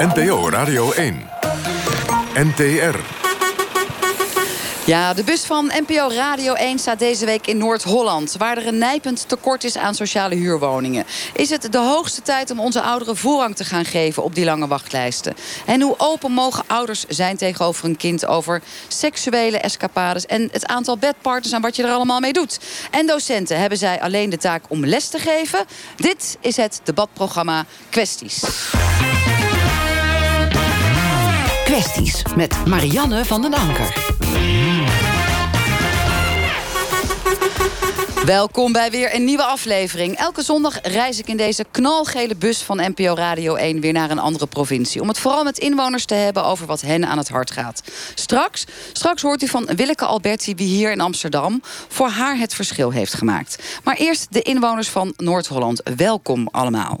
NPO Radio 1. NTR. Ja, de bus van NPO Radio 1 staat deze week in Noord-Holland... waar er een nijpend tekort is aan sociale huurwoningen. Is het de hoogste tijd om onze ouderen voorrang te gaan geven... op die lange wachtlijsten? En hoe open mogen ouders zijn tegenover een kind... over seksuele escapades en het aantal bedpartners... en wat je er allemaal mee doet? En docenten, hebben zij alleen de taak om les te geven? Dit is het debatprogramma Kwesties. Kwesties met Marianne van den Anker. Welkom bij weer een nieuwe aflevering. Elke zondag reis ik in deze knalgele bus van NPO Radio 1 weer naar een andere provincie. Om het vooral met inwoners te hebben over wat hen aan het hart gaat. Straks, straks hoort u van Willeke Alberti wie hier in Amsterdam voor haar het verschil heeft gemaakt. Maar eerst de inwoners van Noord-Holland. Welkom allemaal.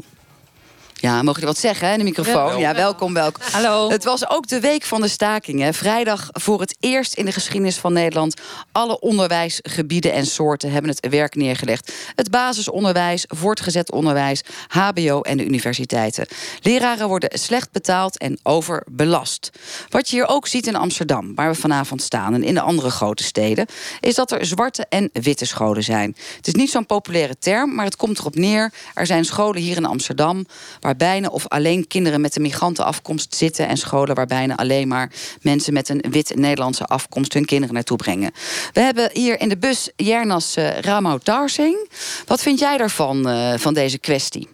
Ja, mogen jullie wat zeggen hè, in de microfoon? Ja, welkom, welkom. Hallo. Het was ook de week van de stakingen. Vrijdag voor het eerst in de geschiedenis van Nederland... alle onderwijsgebieden en soorten hebben het werk neergelegd. Het basisonderwijs, voortgezet onderwijs, hbo en de universiteiten. Leraren worden slecht betaald en overbelast. Wat je hier ook ziet in Amsterdam, waar we vanavond staan... en in de andere grote steden, is dat er zwarte en witte scholen zijn. Het is niet zo'n populaire term, maar het komt erop neer... er zijn scholen hier in Amsterdam... waar bijna of alleen kinderen met een migrantenafkomst zitten... en scholen waar bijna alleen maar mensen met een wit-Nederlandse afkomst... hun kinderen naartoe brengen. We hebben hier in de bus Jernas uh, Ramau Tarsing. Wat vind jij daarvan, uh, van deze kwestie?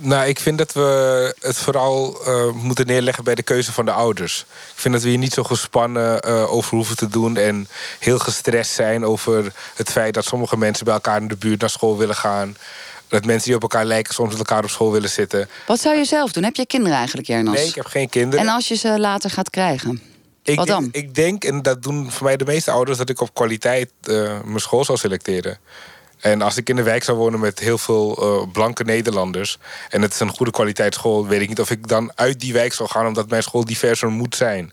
Nou, ik vind dat we het vooral uh, moeten neerleggen bij de keuze van de ouders. Ik vind dat we hier niet zo gespannen over hoeven te doen... en heel gestrest zijn over het feit dat sommige mensen bij elkaar in de buurt naar school willen gaan... Dat mensen die op elkaar lijken soms met elkaar op school willen zitten. Wat zou je zelf doen? Heb je kinderen eigenlijk, Jernas? Nee, ik heb geen kinderen. En als je ze later gaat krijgen? Ik Wat dan? Ik denk, en dat doen voor mij de meeste ouders... dat ik op kwaliteit uh, mijn school zou selecteren. En als ik in de wijk zou wonen met heel veel uh, blanke Nederlanders... en het is een goede kwaliteit school... weet ik niet of ik dan uit die wijk zou gaan... omdat mijn school diverser moet zijn.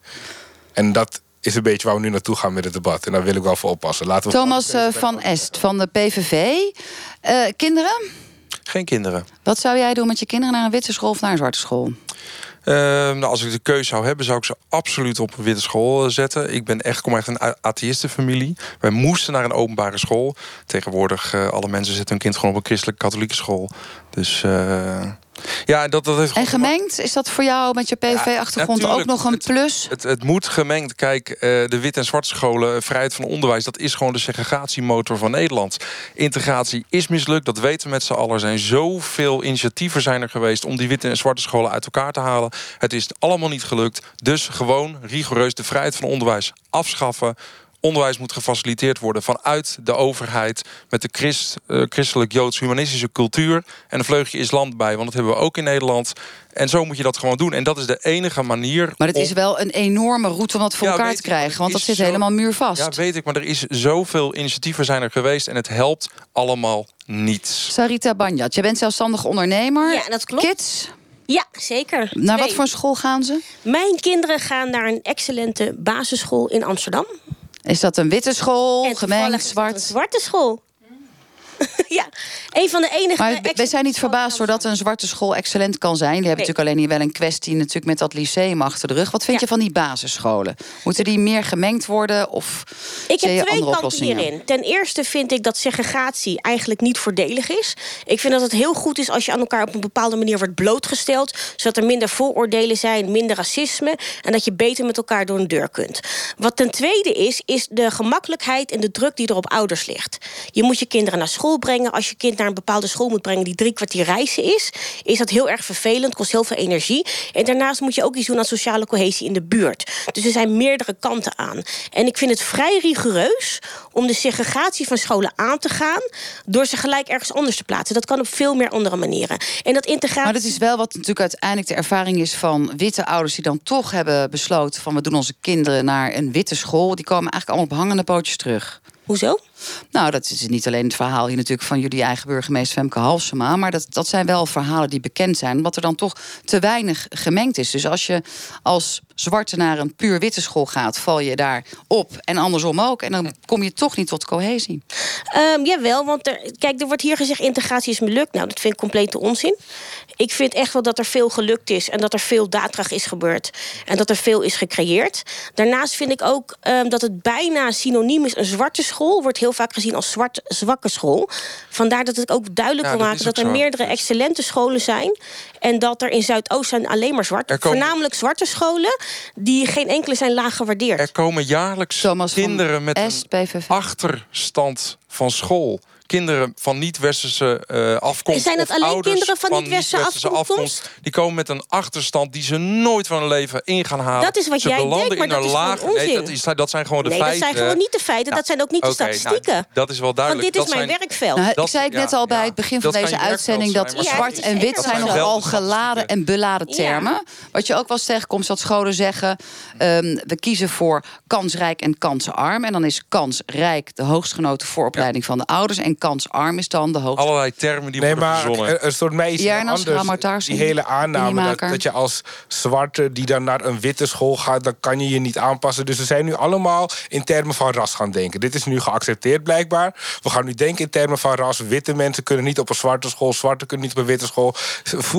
En dat is een beetje waar we nu naartoe gaan met het debat. En daar wil ik wel voor oppassen. Laten we Thomas uh, van Est van de PVV. Uh, kinderen? Geen kinderen. Wat zou jij doen met je kinderen naar een witte school of naar een zwarte school? Uh, nou, als ik de keuze zou hebben, zou ik ze absoluut op een witte school zetten. Ik ben echt, kom echt een atheïstenfamilie. Wij moesten naar een openbare school. Tegenwoordig, uh, alle mensen zetten hun kind gewoon op een christelijke katholieke school. Dus uh, ja, dat, dat heeft En gemengd? Is dat voor jou met je PV-achtergrond ja, ook nog een plus? Het, het, het moet gemengd. Kijk, uh, de wit- en zwarte scholen, vrijheid van onderwijs... dat is gewoon de segregatiemotor van Nederland. Integratie is mislukt, dat weten we met z'n allen. Er zijn zoveel initiatieven zijn er geweest... om die witte en zwarte scholen uit elkaar te halen. Het is allemaal niet gelukt. Dus gewoon rigoureus de vrijheid van onderwijs afschaffen onderwijs moet gefaciliteerd worden vanuit de overheid... met de christ, uh, christelijk-joods-humanistische cultuur... en een vleugje islam bij, want dat hebben we ook in Nederland. En zo moet je dat gewoon doen. En dat is de enige manier... Maar het is wel een enorme route om dat voor ja, elkaar te krijgen... want dat zit zo... helemaal muurvast. Ja, weet ik, maar er is zoveel initiatieven zijn er geweest... en het helpt allemaal niets. Sarita Banjat, je bent zelfstandig ondernemer. Ja, dat klopt. Kids? Ja, zeker. Naar wat voor school gaan ze? Mijn kinderen gaan naar een excellente basisschool in Amsterdam. Is dat een witte school, gemengd, zwart? Een zwarte school. ja, een van de enige... Maar wij zijn niet verbaasd doordat een zwarte school excellent kan zijn. Die hebben nee. natuurlijk alleen hier wel een kwestie natuurlijk met dat lyceum achter de rug. Wat vind ja. je van die basisscholen? Moeten die meer gemengd worden of Ik heb twee kanten hierin. Ten eerste vind ik dat segregatie eigenlijk niet voordelig is. Ik vind dat het heel goed is als je aan elkaar op een bepaalde manier wordt blootgesteld. Zodat er minder vooroordelen zijn, minder racisme. En dat je beter met elkaar door een deur kunt. Wat ten tweede is, is de gemakkelijkheid en de druk die er op ouders ligt. Je moet je kinderen naar school brengen. Als je kind naar een bepaalde school moet brengen die drie kwartier reizen is, is dat heel erg vervelend, kost heel veel energie. En daarnaast moet je ook iets doen aan sociale cohesie in de buurt. Dus er zijn meerdere kanten aan. En ik vind het vrij rigoureus om de segregatie van scholen aan te gaan door ze gelijk ergens anders te plaatsen. Dat kan op veel meer andere manieren. En dat integratie. Maar dat is wel wat natuurlijk uiteindelijk de ervaring is van witte ouders die dan toch hebben besloten van we doen onze kinderen naar een witte school. Die komen eigenlijk allemaal op hangende pootjes terug. Hoezo? Nou, dat is niet alleen het verhaal hier natuurlijk van jullie eigen burgemeester Femke Halsema. Maar dat, dat zijn wel verhalen die bekend zijn. Omdat er dan toch te weinig gemengd is. Dus als je als zwarte naar een puur witte school gaat, val je daar op. En andersom ook. En dan kom je toch niet tot cohesie. Um, jawel, want er, kijk, er wordt hier gezegd integratie is mislukt. Nou, dat vind ik complete onzin. Ik vind echt wel dat er veel gelukt is en dat er veel daadkracht is gebeurd. En dat er veel is gecreëerd. Daarnaast vind ik ook um, dat het bijna synoniem is. Een zwarte school wordt heel vaak gezien als zwart, zwakke school. Vandaar dat ik ook duidelijk ja, wil maken dat, dat er meerdere excellente scholen zijn. En dat er in Zuidoost zijn alleen maar zwart. Voornamelijk zwarte scholen die geen enkele zijn laag gewaardeerd. Er komen jaarlijks Thomas kinderen met een achterstand van school kinderen van niet-westerse uh, afkomst. Zijn het alleen kinderen van niet-westerse afkomst? Die komen met een achterstand die ze nooit van hun leven in gaan halen. Dat is wat ze jij denkt, maar dat is laag... Nee, dat, is, dat zijn gewoon de nee, feiten. dat zijn gewoon niet de feiten. dat zijn ook niet de nou, statistieken. Nou, dat is wel duidelijk. Want dit is dat mijn werkveld. Nou, dat, ik zei het net al bij het begin van deze uitzending... dat zwart en wit zijn nogal geladen en beladen termen. Wat je ook wel tegenkomt, dat scholen zeggen... Ehm, we kiezen voor kansrijk en kansenarm. En dan is kansrijk de hoogstgenoten vooropleiding van de ouders... en kansarm is dan de hoogste. Allerlei termen die nee, worden maar verzonnen. Een soort mij is anders. Die hele aanname dat, dat je als zwarte die dan naar een witte school gaat... dan kan je je niet aanpassen. Dus we zijn nu allemaal in termen van ras gaan denken. Dit is nu geaccepteerd blijkbaar. We gaan nu denken in termen van ras. Witte mensen kunnen niet op een zwarte school. Zwarte kunnen niet op een witte school.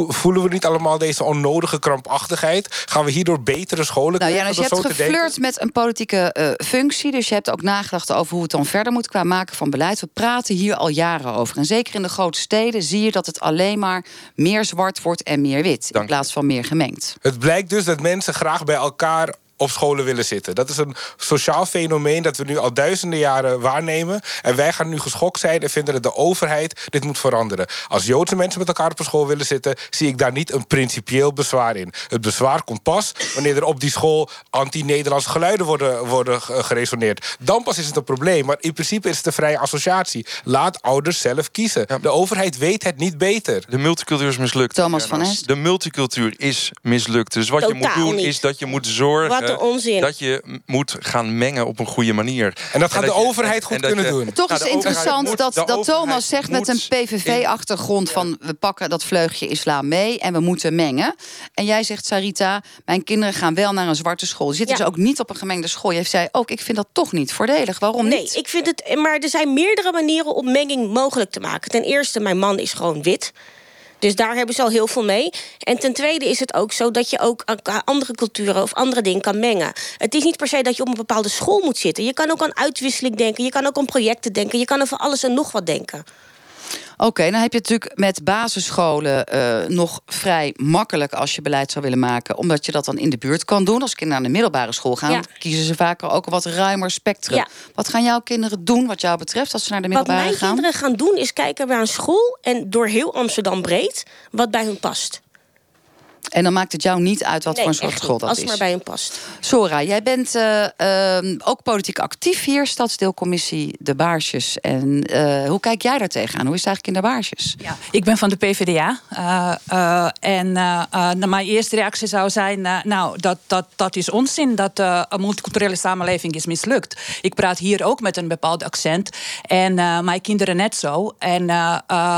Voelen we niet allemaal deze onnodige krampachtigheid? Gaan we hierdoor betere scholen nou? Ja, dus je hebt geflirt met een politieke uh, functie. Dus je hebt ook nagedacht over hoe het dan verder moet qua maken van beleid. We praten hier al jaren over. En zeker in de grote steden zie je dat het alleen maar meer zwart wordt en meer wit. in plaats van meer gemengd. Het blijkt dus dat mensen graag bij elkaar op scholen willen zitten. Dat is een sociaal fenomeen dat we nu al duizenden jaren waarnemen. En wij gaan nu geschokt zijn en vinden dat de overheid dit moet veranderen. Als Joodse mensen met elkaar op een school willen zitten, zie ik daar niet een principieel bezwaar in. Het bezwaar komt pas wanneer er op die school anti-Nederlandse geluiden worden, worden geresoneerd. Dan pas is het een probleem. Maar in principe is het een vrije associatie. Laat ouders zelf kiezen. De overheid weet het niet beter. De multicultuur is mislukt. Thomas van Es. De multicultuur is mislukt. Dus wat je moet doen is dat je moet zorgen onzin. Dat je moet gaan mengen op een goede manier. En dat gaat de overheid goed kunnen doen. Toch is het interessant dat, dat Thomas zegt met een PVV-achtergrond... van we pakken dat vleugje islam mee en we moeten mengen. En jij zegt, Sarita, mijn kinderen gaan wel naar een zwarte school. Zitten ja. ze ook niet op een gemengde school? Jij zei ook, ik vind dat toch niet voordelig. Waarom nee, niet? ik vind het... Maar er zijn meerdere manieren om menging mogelijk te maken. Ten eerste, mijn man is gewoon wit... Dus daar hebben ze al heel veel mee. En ten tweede is het ook zo dat je ook andere culturen of andere dingen kan mengen. Het is niet per se dat je op een bepaalde school moet zitten. Je kan ook aan uitwisseling denken, je kan ook aan projecten denken, je kan over alles en nog wat denken. Oké, dan heb je natuurlijk met basisscholen uh, nog vrij makkelijk als je beleid zou willen maken. Omdat je dat dan in de buurt kan doen. Als kinderen naar de middelbare school gaan, ja. kiezen ze vaker ook een wat ruimer spectrum. Ja. Wat gaan jouw kinderen doen wat jou betreft als ze naar de middelbare gaan? Wat mijn kinderen gaan doen is kijken naar een school en door heel Amsterdam breed wat bij hun past. En dan maakt het jou niet uit wat voor een soort school dat als is. Als het maar bij hem past. Sora, jij bent uh, uh, ook politiek actief hier. Stadsdeelcommissie De Baarsjes. En uh, hoe kijk jij daar tegenaan? Hoe is het eigenlijk in De Baarsjes? Ja, ik ben van de PvdA. en mijn eerste reactie zou zijn... nou, dat, dat, dat is onzin dat een multiculturele samenleving is mislukt. Ik praat hier ook met een bepaald accent. En mijn kinderen net zo. En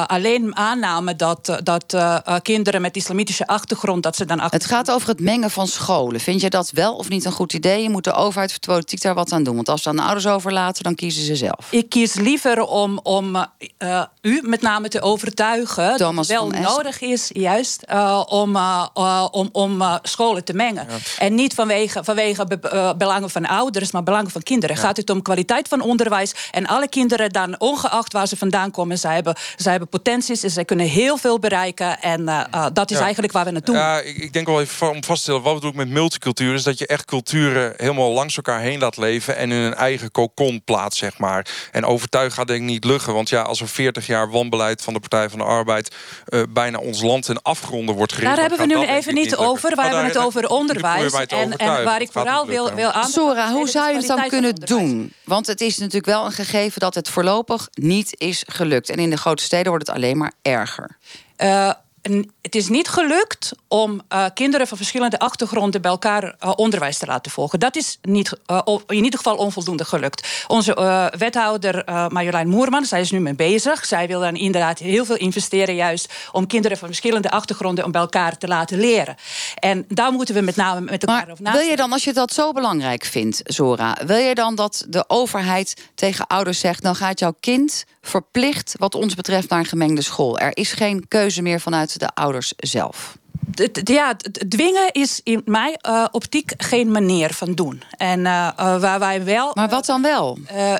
alleen aanname dat, dat kinderen met islamitische achtergrond dat ze dan achter... Het gaat over het mengen van scholen. Vind je dat wel of niet een goed idee? Je moet de overheid of de politiek daar wat aan doen. Want als ze aan de ouders overlaten, dan kiezen ze zelf. Ik kies liever om, om uh, u met name te overtuigen... Thomas dat het wel nodig is, juist, uh, om, uh, om, om scholen te mengen. Ja. En niet vanwege, vanwege be belangen van ouders, maar belangen van kinderen. Ja. Gaat het om kwaliteit van onderwijs. En alle kinderen dan, ongeacht waar ze vandaan komen... zij hebben, zij hebben potenties en zij kunnen heel veel bereiken. En dat is ja. eigenlijk waar we naartoe ja, ik, ik, denk wel even om vast te stellen, wat bedoel ik met multicultuur, is dat je echt culturen helemaal langs elkaar heen laat leven en in een eigen kokon plaatst, zeg maar. En overtuigen gaat denk ik niet lukken, want ja, als er 40 jaar wanbeleid van de Partij van de Arbeid uh, bijna ons land in afgronden wordt gericht. Daar hebben we nu even niet over. Wij hebben het over onderwijs. En, en, waar ik vooral wil, wil aan. Sora, hoe zou je het dan kunnen doen? Want het is natuurlijk wel een gegeven dat het voorlopig niet is gelukt. En in de grote steden wordt het alleen maar erger. Uh, het is niet gelukt om uh, kinderen van verschillende achtergronden bij elkaar uh, onderwijs te laten volgen. Dat is niet, uh, in ieder geval onvoldoende gelukt. Onze wethouder Marjolein Moerman, zij is nu mee bezig. Zij wil dan inderdaad heel veel investeren, juist om kinderen van verschillende achtergronden om bij elkaar te laten leren. En daar moeten we met name met elkaar over nadenken. Wil je dan, als je dat zo belangrijk vindt, Zora, wil je dan dat de overheid tegen ouders zegt: dan gaat jouw kind verplicht, wat ons betreft, naar een gemengde school? Er is geen keuze meer vanuit de ouders zelf ja, dwingen is in mijn uh, optiek geen manier van doen. En uh, waar wij wel. Maar wat dan wel? Uh,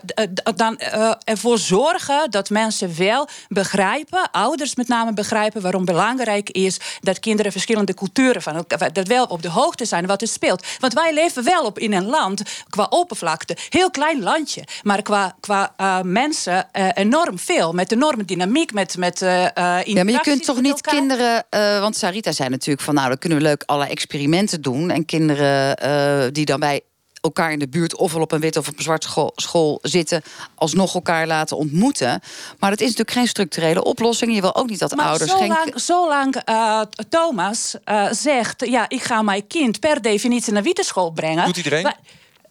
dan ervoor zorgen dat mensen wel begrijpen, ouders met name begrijpen, waarom belangrijk is dat kinderen verschillende culturen van elkaar, dat wel op de hoogte zijn wat er speelt. Want wij leven wel op in een land qua oppervlakte, heel klein landje, maar qua, qua mensen enorm veel, met enorme dynamiek, met. met ja, maar je kunt toch niet kinderen, want Sarita zei natuurlijk van nou, dan kunnen we leuk alle experimenten doen. En kinderen uh, die dan bij elkaar in de buurt, ofwel op een wit of op een zwart school, school, zitten, alsnog elkaar laten ontmoeten. Maar dat is natuurlijk geen structurele oplossing. Je wil ook niet dat maar ouders. Zolang, geen... zolang uh, Thomas uh, zegt: ja, ik ga mijn kind per definitie naar witte school brengen. Doet iedereen?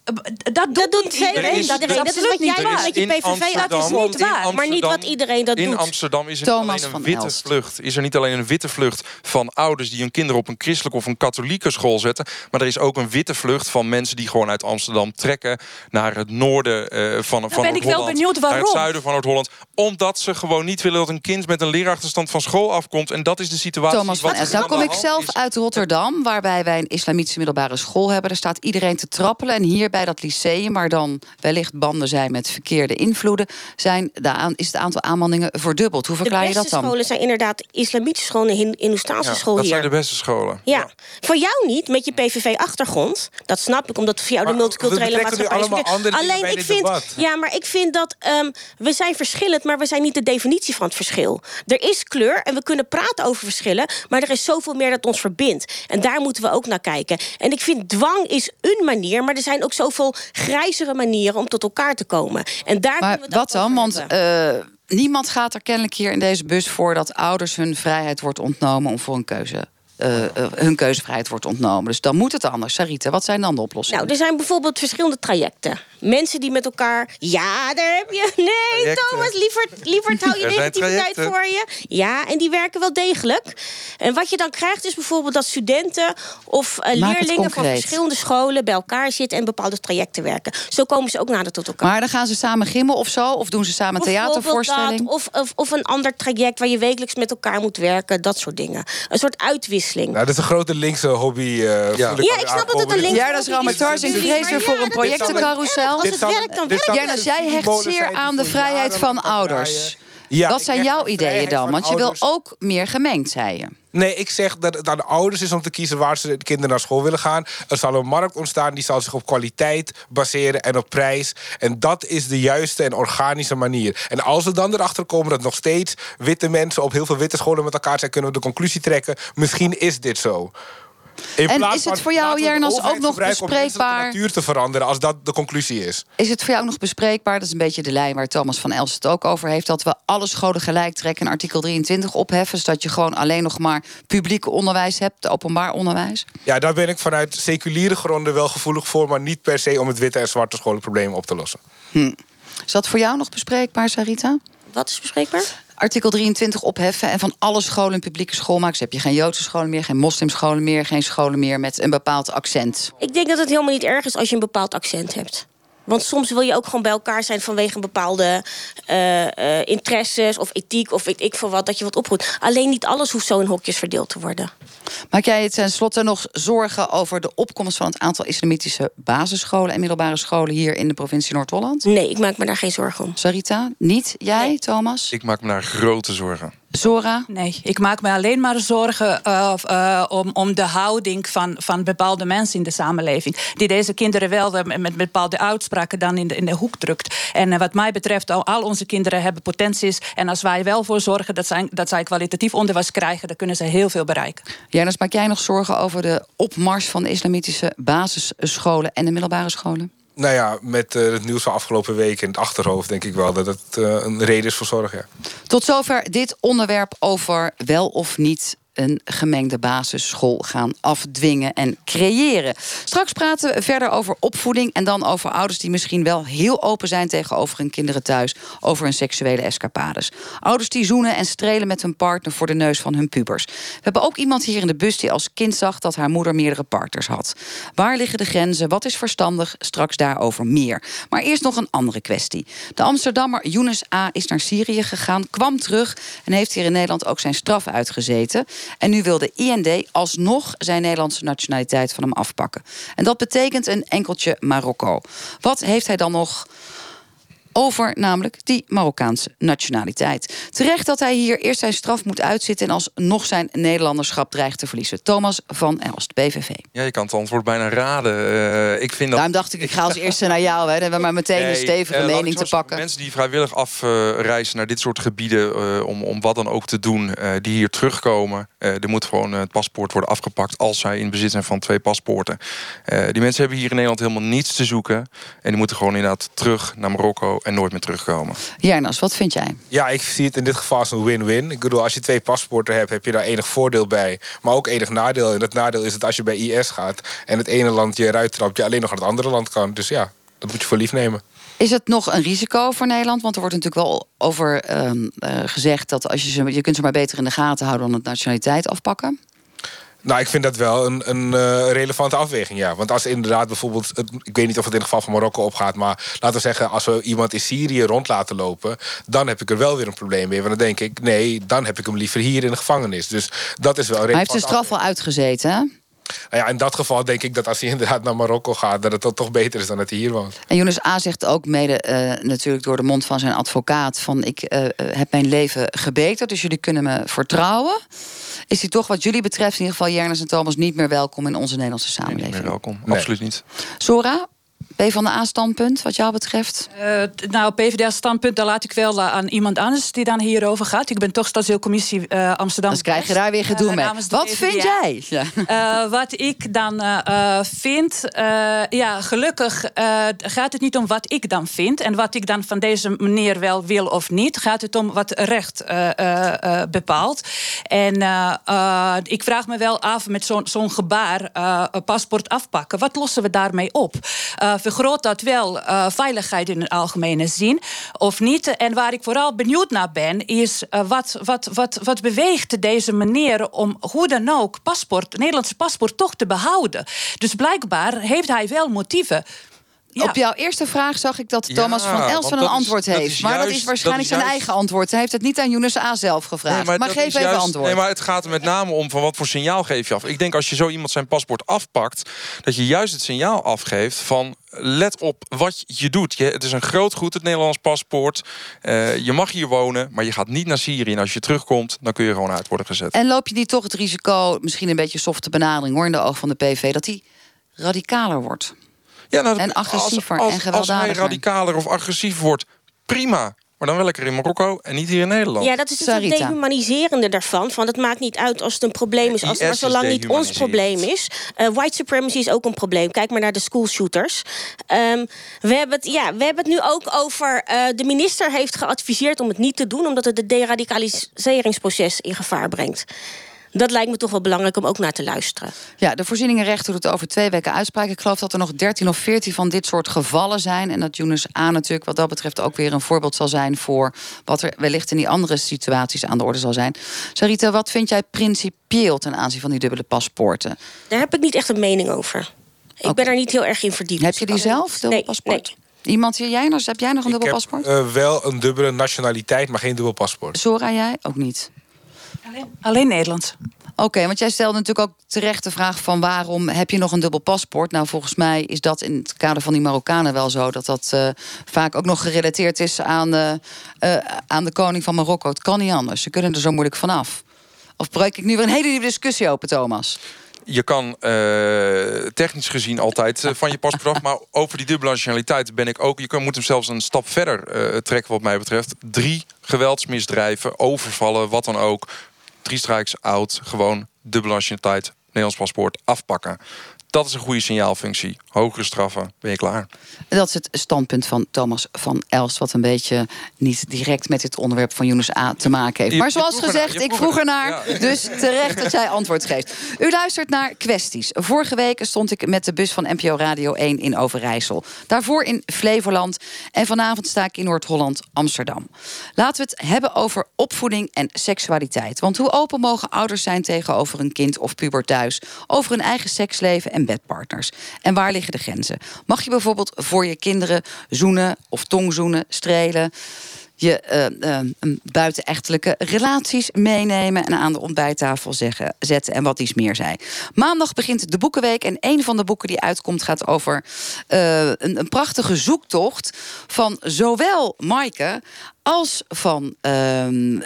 Dat, dat doet iedereen. Is, dat, is, dat is wat jij met je PVV. Dat is niet waar. Maar niet wat iedereen dat in doet. In Amsterdam is er niet alleen een witte vlucht. Is er niet alleen een witte vlucht van ouders die hun kinderen op een christelijke of een katholieke school zetten. Maar er is ook een witte vlucht van mensen die gewoon uit Amsterdam trekken naar het noorden uh, van, van ben ik wel benieuwd waarom. Naar het zuiden van Noord-Holland. Omdat ze gewoon niet willen dat een kind met een leerachterstand van school afkomt. En dat is de situatie. Thomas van Es. Nou kom ik zelf uit Rotterdam, waarbij wij een islamitische middelbare school hebben. Daar staat iedereen te trappelen. En hier bij dat lyceum maar dan wellicht banden zijn met verkeerde invloeden, zijn de is het aantal aanmaningen verdubbeld. Hoe verklaar je dat dan? De scholen zijn inderdaad islamitische scholen, Hindoestaanse ja, school dat hier. Dat zijn de beste scholen. Ja. Voor jou niet, met je PVV-achtergrond. Dat snap ik, omdat voor jou de multiculturele maatschappij is. Alleen ik vind, debat. ja, maar ik vind dat um, we zijn verschillend, maar we zijn niet de definitie van het verschil. Er is kleur en we kunnen praten over verschillen, maar er is zoveel meer dat ons verbindt. En daar moeten we ook naar kijken. En ik vind dwang is een manier, maar er zijn ook zoveel grijzere manieren om tot elkaar te komen. En daar maar we wat dan? Want uh, niemand gaat er kennelijk hier in deze bus voor dat ouders hun vrijheid wordt ontnomen om voor een keuze uh, hun keuzevrijheid wordt ontnomen. Dus dan moet het anders. Sarita, wat zijn dan de oplossingen? Nou, er zijn bijvoorbeeld verschillende trajecten. Mensen die met elkaar... Ja, daar heb je... Nee, trajecten. Thomas, liever, liever hou je negativiteit voor je. Ja, en die werken wel degelijk. En wat je dan krijgt is bijvoorbeeld dat studenten... of uh, leerlingen van verschillende scholen bij elkaar zitten... en bepaalde trajecten werken. Zo komen ze ook nader tot elkaar. Maar dan gaan ze samen gimmen of zo? Of doen ze samen een theatervoorstelling? of, of, of een ander traject waar je wekelijks met elkaar moet werken. Dat soort dingen. Een soort uitwisseling nou, dat is een grote linkse hobby. Uh, ja. ja, ik snap dat het een linkse Ja, dat is Ramatars. Ik vrees weer voor een projectencarousel. Als het werkt, dan werkt het. Jij hecht zeer aan de vrijheid van ouders. Ja, Wat zijn jouw ideeën dan? Want je wil ook meer gemengd, zei je. Nee, ik zeg dat het aan de ouders is om te kiezen waar ze de kinderen naar school willen gaan. Er zal een markt ontstaan die zal zich op kwaliteit baseren en op prijs. En dat is de juiste en organische manier. En als we dan erachter komen dat nog steeds witte mensen op heel veel witte scholen met elkaar zijn, kunnen we de conclusie trekken: misschien is dit zo en is het voor jou, Jernas, ook nog bespreekbaar... Om natuur te veranderen, als dat de conclusie is. Is het voor jou ook nog bespreekbaar, dat is een beetje de lijn... waar Thomas van Els het ook over heeft... dat we alle scholen gelijk trekken en artikel 23 opheffen... zodat je gewoon alleen nog maar publiek onderwijs hebt, openbaar onderwijs? Ja, daar ben ik vanuit seculiere gronden wel gevoelig voor... maar niet per se om het witte en zwarte scholenprobleem op te lossen. Hm. Is dat voor jou nog bespreekbaar, Sarita? Wat is bespreekbaar? Artikel 23 opheffen en van alle scholen een publieke school maken. Dus heb je geen Joodse scholen meer, geen moslimscholen meer, geen scholen meer met een bepaald accent. Ik denk dat het helemaal niet erg is als je een bepaald accent hebt. Want soms wil je ook gewoon bij elkaar zijn vanwege een bepaalde uh, interesses of ethiek of weet ik veel wat, dat je wat oproept. Alleen niet alles hoeft zo in hokjes verdeeld te worden. Maak jij het tenslotte nog zorgen over de opkomst van het aantal islamitische basisscholen en middelbare scholen hier in de provincie Noord-Holland? Nee, ik maak me daar geen zorgen om. Sarita, niet? Jij, Thomas? Ik maak me daar grote zorgen. Zora? Nee, ik maak me alleen maar zorgen uh, uh, om, om de houding van, van bepaalde mensen in de samenleving. Die deze kinderen wel met, met bepaalde uitspraken dan in de, in de hoek drukt. En uh, wat mij betreft, al, al onze kinderen hebben potenties. En als wij wel voor zorgen dat zij, dat zij kwalitatief onderwijs krijgen, dan kunnen ze heel veel bereiken. Janus, maak jij nog zorgen over de opmars van de islamitische basisscholen en de middelbare scholen? Nou ja, met uh, het nieuws van afgelopen week in het achterhoofd denk ik wel dat het uh, een reden is voor zorg. Ja. Tot zover dit onderwerp over wel of niet een gemengde basisschool gaan afdwingen en creëren. Straks praten we verder over opvoeding en dan over ouders die misschien wel heel open zijn tegenover hun kinderen thuis over hun seksuele escapades. Ouders die zoenen en strelen met hun partner voor de neus van hun pubers. We hebben ook iemand hier in de bus die als kind zag dat haar moeder meerdere partners had. Waar liggen de grenzen? Wat is verstandig? Straks daarover meer. Maar eerst nog een andere kwestie. De Amsterdammer Younes A. is naar Syrië gegaan, kwam terug en heeft hier in Nederland ook zijn straf uitgezeten. En nu wil de IND alsnog zijn Nederlandse nationaliteit van hem afpakken. En dat betekent een enkeltje Marokko. Wat heeft hij dan nog over namelijk die Marokkaanse nationaliteit. Terecht dat hij hier eerst zijn straf moet uitzitten... en alsnog zijn Nederlanderschap dreigt te verliezen. Thomas van Elst, BVV. Ja, je kan het antwoord bijna raden. Uh, ik vind dat... Daarom dacht ik, ik ga als eerste naar jou. Hè. Dan hebben we maar meteen een stevige uh, mening te pakken. Mensen die vrijwillig afreizen naar dit soort gebieden... Uh, om, om wat dan ook te doen, die hier terugkomen... er moet gewoon het paspoort worden afgepakt... als zij in bezit zijn van twee paspoorten. die mensen hebben hier in Nederland helemaal niets te zoeken. En die moeten gewoon inderdaad terug naar Marokko en nooit meer terugkomen. Jarnas, wat vind jij? Ja, ik zie het in dit geval als een win-win. Ik bedoel, als je twee paspoorten hebt, heb je daar enig voordeel bij. Maar ook enig nadeel. En dat nadeel is dat als je bij IS gaat... en het ene land je eruit trapt, je alleen nog naar het andere land kan. Dus ja, dat moet je voor lief nemen. Is het nog een risico voor Nederland? Want er wordt natuurlijk wel over uh, gezegd dat als je ze, je kunt ze maar beter in de gaten houden dan het nationaliteit afpakken. Nou, ik vind dat wel een, een uh, relevante afweging, ja. Want als inderdaad bijvoorbeeld... ik weet niet of het in het geval van Marokko opgaat... maar laten we zeggen, als we iemand in Syrië rond laten lopen... dan heb ik er wel weer een probleem mee. Want dan denk ik, nee, dan heb ik hem liever hier in de gevangenis. Dus dat is wel Hij heeft zijn straf al uitgezeten, hè? Nou ja, in dat geval denk ik dat als hij inderdaad naar Marokko gaat... dat het toch beter is dan dat hij hier woont. En Jonas A. zegt ook mede uh, natuurlijk door de mond van zijn advocaat... van ik uh, heb mijn leven gebeterd, dus jullie kunnen me vertrouwen is hij toch wat jullie betreft... in ieder geval Jernes en Thomas niet meer welkom in onze Nederlandse samenleving. Nee, niet meer welkom, absoluut niet. Sora, P van de A-standpunt, wat jou betreft? Uh, nou, PvdA-standpunt, daar laat ik wel uh, aan iemand anders die dan hierover gaat. Ik ben toch stadsdeelcommissie uh, Amsterdam. Dan krijg je daar weer gedoe mee. Wat vind jij? Ja. wat ik dan vind, ja, gelukkig gaat het niet om wat ik dan vind en wat ik dan van deze meneer wel wil of niet. Gaat het om wat recht bepaalt. En ik vraag me wel af met zo'n zo'n gebaar, paspoort afpakken. Wat lossen we daarmee op? Vergroot dat wel uh, veiligheid in het algemene zin of niet? En waar ik vooral benieuwd naar ben, is uh, wat, wat, wat, wat beweegt deze meneer om hoe dan ook paspoort, Nederlandse paspoort toch te behouden? Dus blijkbaar heeft hij wel motieven. Ja. Op jouw eerste vraag zag ik dat Thomas van Elsen een antwoord heeft. maar dat is waarschijnlijk zijn eigen antwoord. Hij heeft het niet aan Younes A. zelf gevraagd. Nee, maar, geef even juist, antwoord. Nee, maar het gaat er met name om van wat voor signaal geef je af. Ik denk als je zo iemand zijn paspoort afpakt... dat je juist het signaal afgeeft van let op wat je doet. Je, het is een groot goed, het Nederlands paspoort. Uh, je mag hier wonen, maar je gaat niet naar Syrië. En als je terugkomt, dan kun je gewoon uit worden gezet. En loop je niet toch het risico, misschien een beetje softe benadering... hoor, in de oog van de PV, dat hij radicaler wordt? Ja, nou, en agressiever als, en gewelddadiger. Als hij radicaler of agressief wordt, prima. Maar dan wel lekker in Marokko en niet hier in Nederland. Ja, dat is het dehumaniserende daarvan. Van het maakt niet uit als het een probleem is, als het maar zolang niet ons probleem is. Uh, white supremacy is ook een probleem. Kijk maar naar de schoolshooters. Um, we, hebben het, ja, we hebben het nu ook over. Uh, de minister heeft geadviseerd om het niet te doen, omdat het het deradicaliseringsproces in gevaar brengt dat lijkt me toch wel belangrijk om ook naar te luisteren. Ja, de voorzieningenrecht doet het over twee weken uitspraak. Ik geloof dat er nog 13 of 14 van dit soort gevallen zijn. En dat Younes A natuurlijk wat dat betreft ook weer een voorbeeld zal zijn... voor wat er wellicht in die andere situaties aan de orde zal zijn. Sarita, wat vind jij principieel ten aanzien van die dubbele paspoorten? Daar heb ik niet echt een mening over. Ik ben er niet heel erg in verdiept. Heb je die zelf, dubbel paspoort? Nee. Iemand hier, jij nog? Heb jij nog een dubbel paspoort? Heb uh, wel een dubbele nationaliteit, maar geen dubbel paspoort. Zora, jij? Ook niet. Alleen, alleen Nederlands. Oké, want jij stelde natuurlijk ook terecht de vraag van waarom heb je nog een dubbel paspoort? Nou, volgens mij is dat in het kader van die Marokkanen wel zo dat dat uh, vaak ook nog gerelateerd is aan, uh, uh, aan de koning van Marokko. Het kan niet anders. Ze kunnen er zo moeilijk vanaf. Of breek ik nu weer een hele nieuwe discussie open, Thomas? je kan uh, technisch gezien altijd uh, van je paspoort af. Maar over die dubbele nationaliteit ben ik ook... je kan, moet hem zelfs een stap verder uh, trekken wat mij betreft. Drie geweldsmisdrijven, overvallen, wat dan ook drie strijks oud, gewoon dubbele nationaliteit, Nederlands paspoort afpakken. Dat is een goede signaalfunctie. Hogere straffen, ben je klaar. Dat is het standpunt van Thomas van Elst... wat een beetje niet direct met dit onderwerp van Yunus A. te maken heeft. Maar zoals gezegd, ik vroeg ernaar. Dus terecht dat jij antwoord geeft. U luistert naar Kwesties. Vorige week stond ik met de bus van NPO Radio 1 in Overijssel. Daarvoor in Flevoland. En vanavond sta ik in Noord-Holland, Amsterdam. Laten we het hebben over opvoeding en seksualiteit. Want hoe open mogen ouders zijn tegenover een kind of puber thuis... over hun eigen seksleven en bedpartners? En waar liggen de grenzen? Mag je bijvoorbeeld voor je kinderen zoenen of tongzoenen, strelen je uh, uh, buitenechtelijke relaties meenemen en aan de ontbijttafel zeggen, zetten en wat iets meer zei. Maandag begint de Boekenweek en een van de boeken die uitkomt gaat over uh, een, een, prachtige zoektocht van zowel Maaike als van ehm,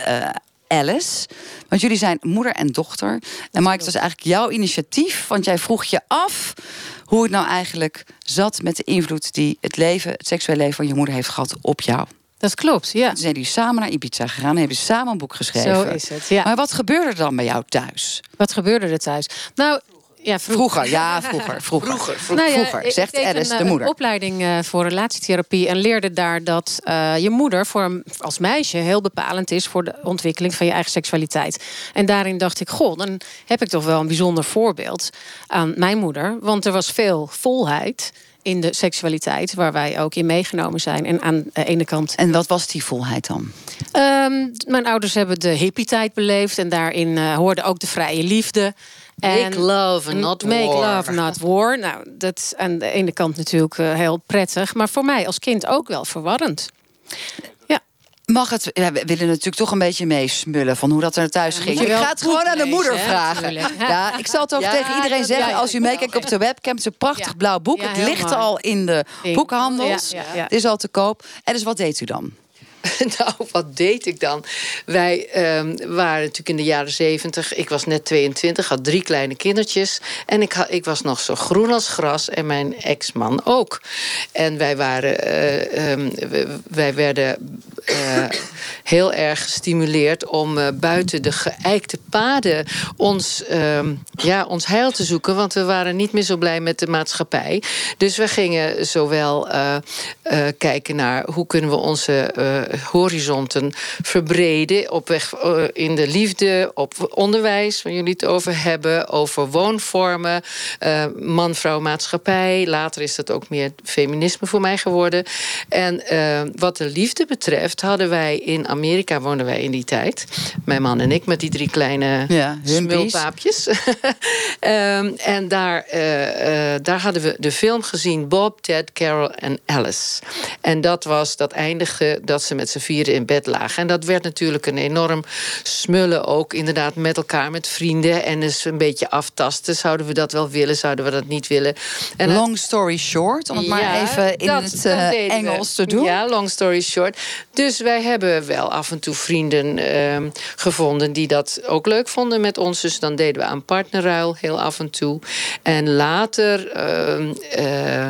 Alice. Want jullie zijn moeder en dochter. En Mike, het was eigenlijk jouw initiatief. Want jij vroeg je af hoe het nou eigenlijk zat met de invloed die het leven, het seksuele leven van je moeder heeft gehad op jou. Dat klopt, ja. Toen zijn jullie samen naar Ibiza gegaan en hebben samen een boek geschreven. Zo is het, ja. Maar wat gebeurde er dan bij jou thuis? Wat gebeurde er thuis? Nou, ja, vroeger. ja, vroeger. Vroeger, vroeger, vroeger, nou ja, vroeger zegt Alice, de een, moeder. een opleiding uh, voor relatietherapie en leerde daar dat uh, je moeder voor als meisje heel bepalend is voor de ontwikkeling van je eigen seksualiteit. En daarin dacht ik, goh, dan heb ik toch wel een bijzonder voorbeeld aan mijn moeder. Want er was veel volheid in de seksualiteit, waar wij ook in meegenomen zijn. En aan de ene kant. En wat was die volheid dan? Um, mijn ouders hebben de hippie-tijd beleefd en daarin uh, hoorde ook de vrije liefde. Make love and not make war. love, not war. Nou, dat is aan de ene kant natuurlijk uh, heel prettig, maar voor mij als kind ook wel verwarrend. Ja. Mag het, ja, we willen natuurlijk toch een beetje meesmullen van hoe dat er thuis ging. Ik ga het gewoon aan de moeder lezen, vragen. Ja, ik zal het ook Ja, tegen iedereen zeggen. als u meekijkt op de webcam, het is een prachtig blauw boek. Het ligt mooi. al in de boekhandels. Het is al te koop. En dus wat deed u dan? Nou, wat deed ik dan? Wij ehm, waren natuurlijk in de jaren zeventig. Ik was net 22, had drie kleine kindertjes. En ik, ik was nog zo groen als gras. En mijn ex-man ook. En wij waren... eh, ehm, wij werden eh, heel erg gestimuleerd om eh, buiten de geëikte paden ons, ehm, ja, ons heil te zoeken. Want we waren niet meer zo blij met de maatschappij. Dus we gingen zowel kijken naar hoe kunnen we onze horizonten verbreden. Op weg eh, in de liefde, op onderwijs, waar jullie het over hebben. Over woonvormen, eh, man-vrouw maatschappij. Later is dat ook meer feminisme voor mij geworden. En eh, wat de liefde betreft hadden wij in Amerika, woonden wij in die tijd. Mijn man en ik met die drie kleine Ja, smulpaapjes. Ehm, en daar, daar hadden we de film gezien: Bob, Ted, Carol en Alice. En dat was dat eindigde dat ze met z'n vieren in bed lagen. En dat werd natuurlijk een enorm smullen ook, inderdaad, met elkaar, met vrienden. En dus een beetje aftasten. Zouden we dat wel willen? Zouden we dat niet willen? En Long story short, om het maar even in dat- het eh, we. Engels te doen. Ja, long story short. Dus wij hebben wel af en toe vrienden ehm, gevonden die dat ook leuk vonden met ons. Dus dan deden we aan partnerruil heel af en toe. En later ehm, eh,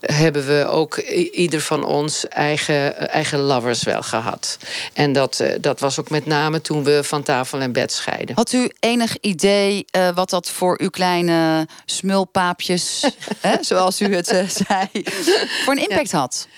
hebben we ook ieder van ons eigen, eigen lovers wel gehad. En dat, eh, dat was ook met name toen we van tafel en bed scheiden. Had u enig idee eh, wat dat voor uw kleine smulpaapjes, hè, zoals u het eh, zei, voor een impact had?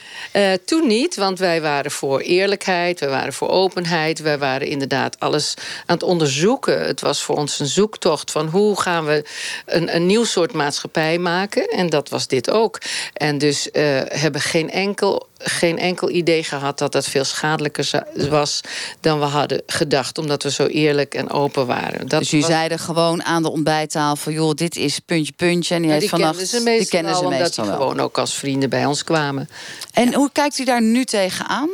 Toen niet, want wij waren voor eerlijkheid, we waren voor openheid, wij waren inderdaad alles aan het onderzoeken. Het was voor ons een zoektocht van hoe gaan we een, een nieuw soort maatschappij maken. En dat was dit ook. En dus hebben geen enkel, geen enkel idee gehad dat dat veel schadelijker was dan we hadden gedacht, omdat we zo eerlijk en open waren. Dat Dus u was- zeiden gewoon aan de ontbijttafel: joh, dit is puntje, puntje. En die Ja, heeft die vannacht. ze die kennen ze al, omdat meestal die wel. gewoon ook als vrienden bij ons kwamen. En hoe kijkt u daar nu tegenaan?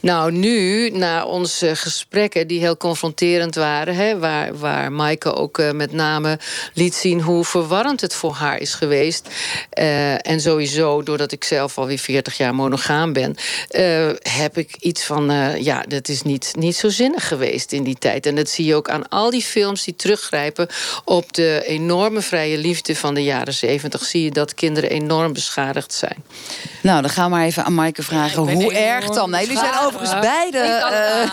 Nou, nu, na onze gesprekken die heel confronterend waren... Hè, waar, waar Maaike ook eh, met name liet zien hoe verwarrend het voor haar is geweest... eh, en sowieso, doordat ik zelf alweer 40 jaar monogaam ben... eh, heb ik iets van, eh, ja, dat is niet, niet zo zinnig geweest in die tijd. En dat zie je ook aan al die films die teruggrijpen... op de enorme vrije liefde van de jaren 70... zie je dat kinderen enorm beschadigd zijn. Nou, dan gaan we maar even aan Maaike vragen. hoe erg dan? Nee, jullie zijn overigens beide eh,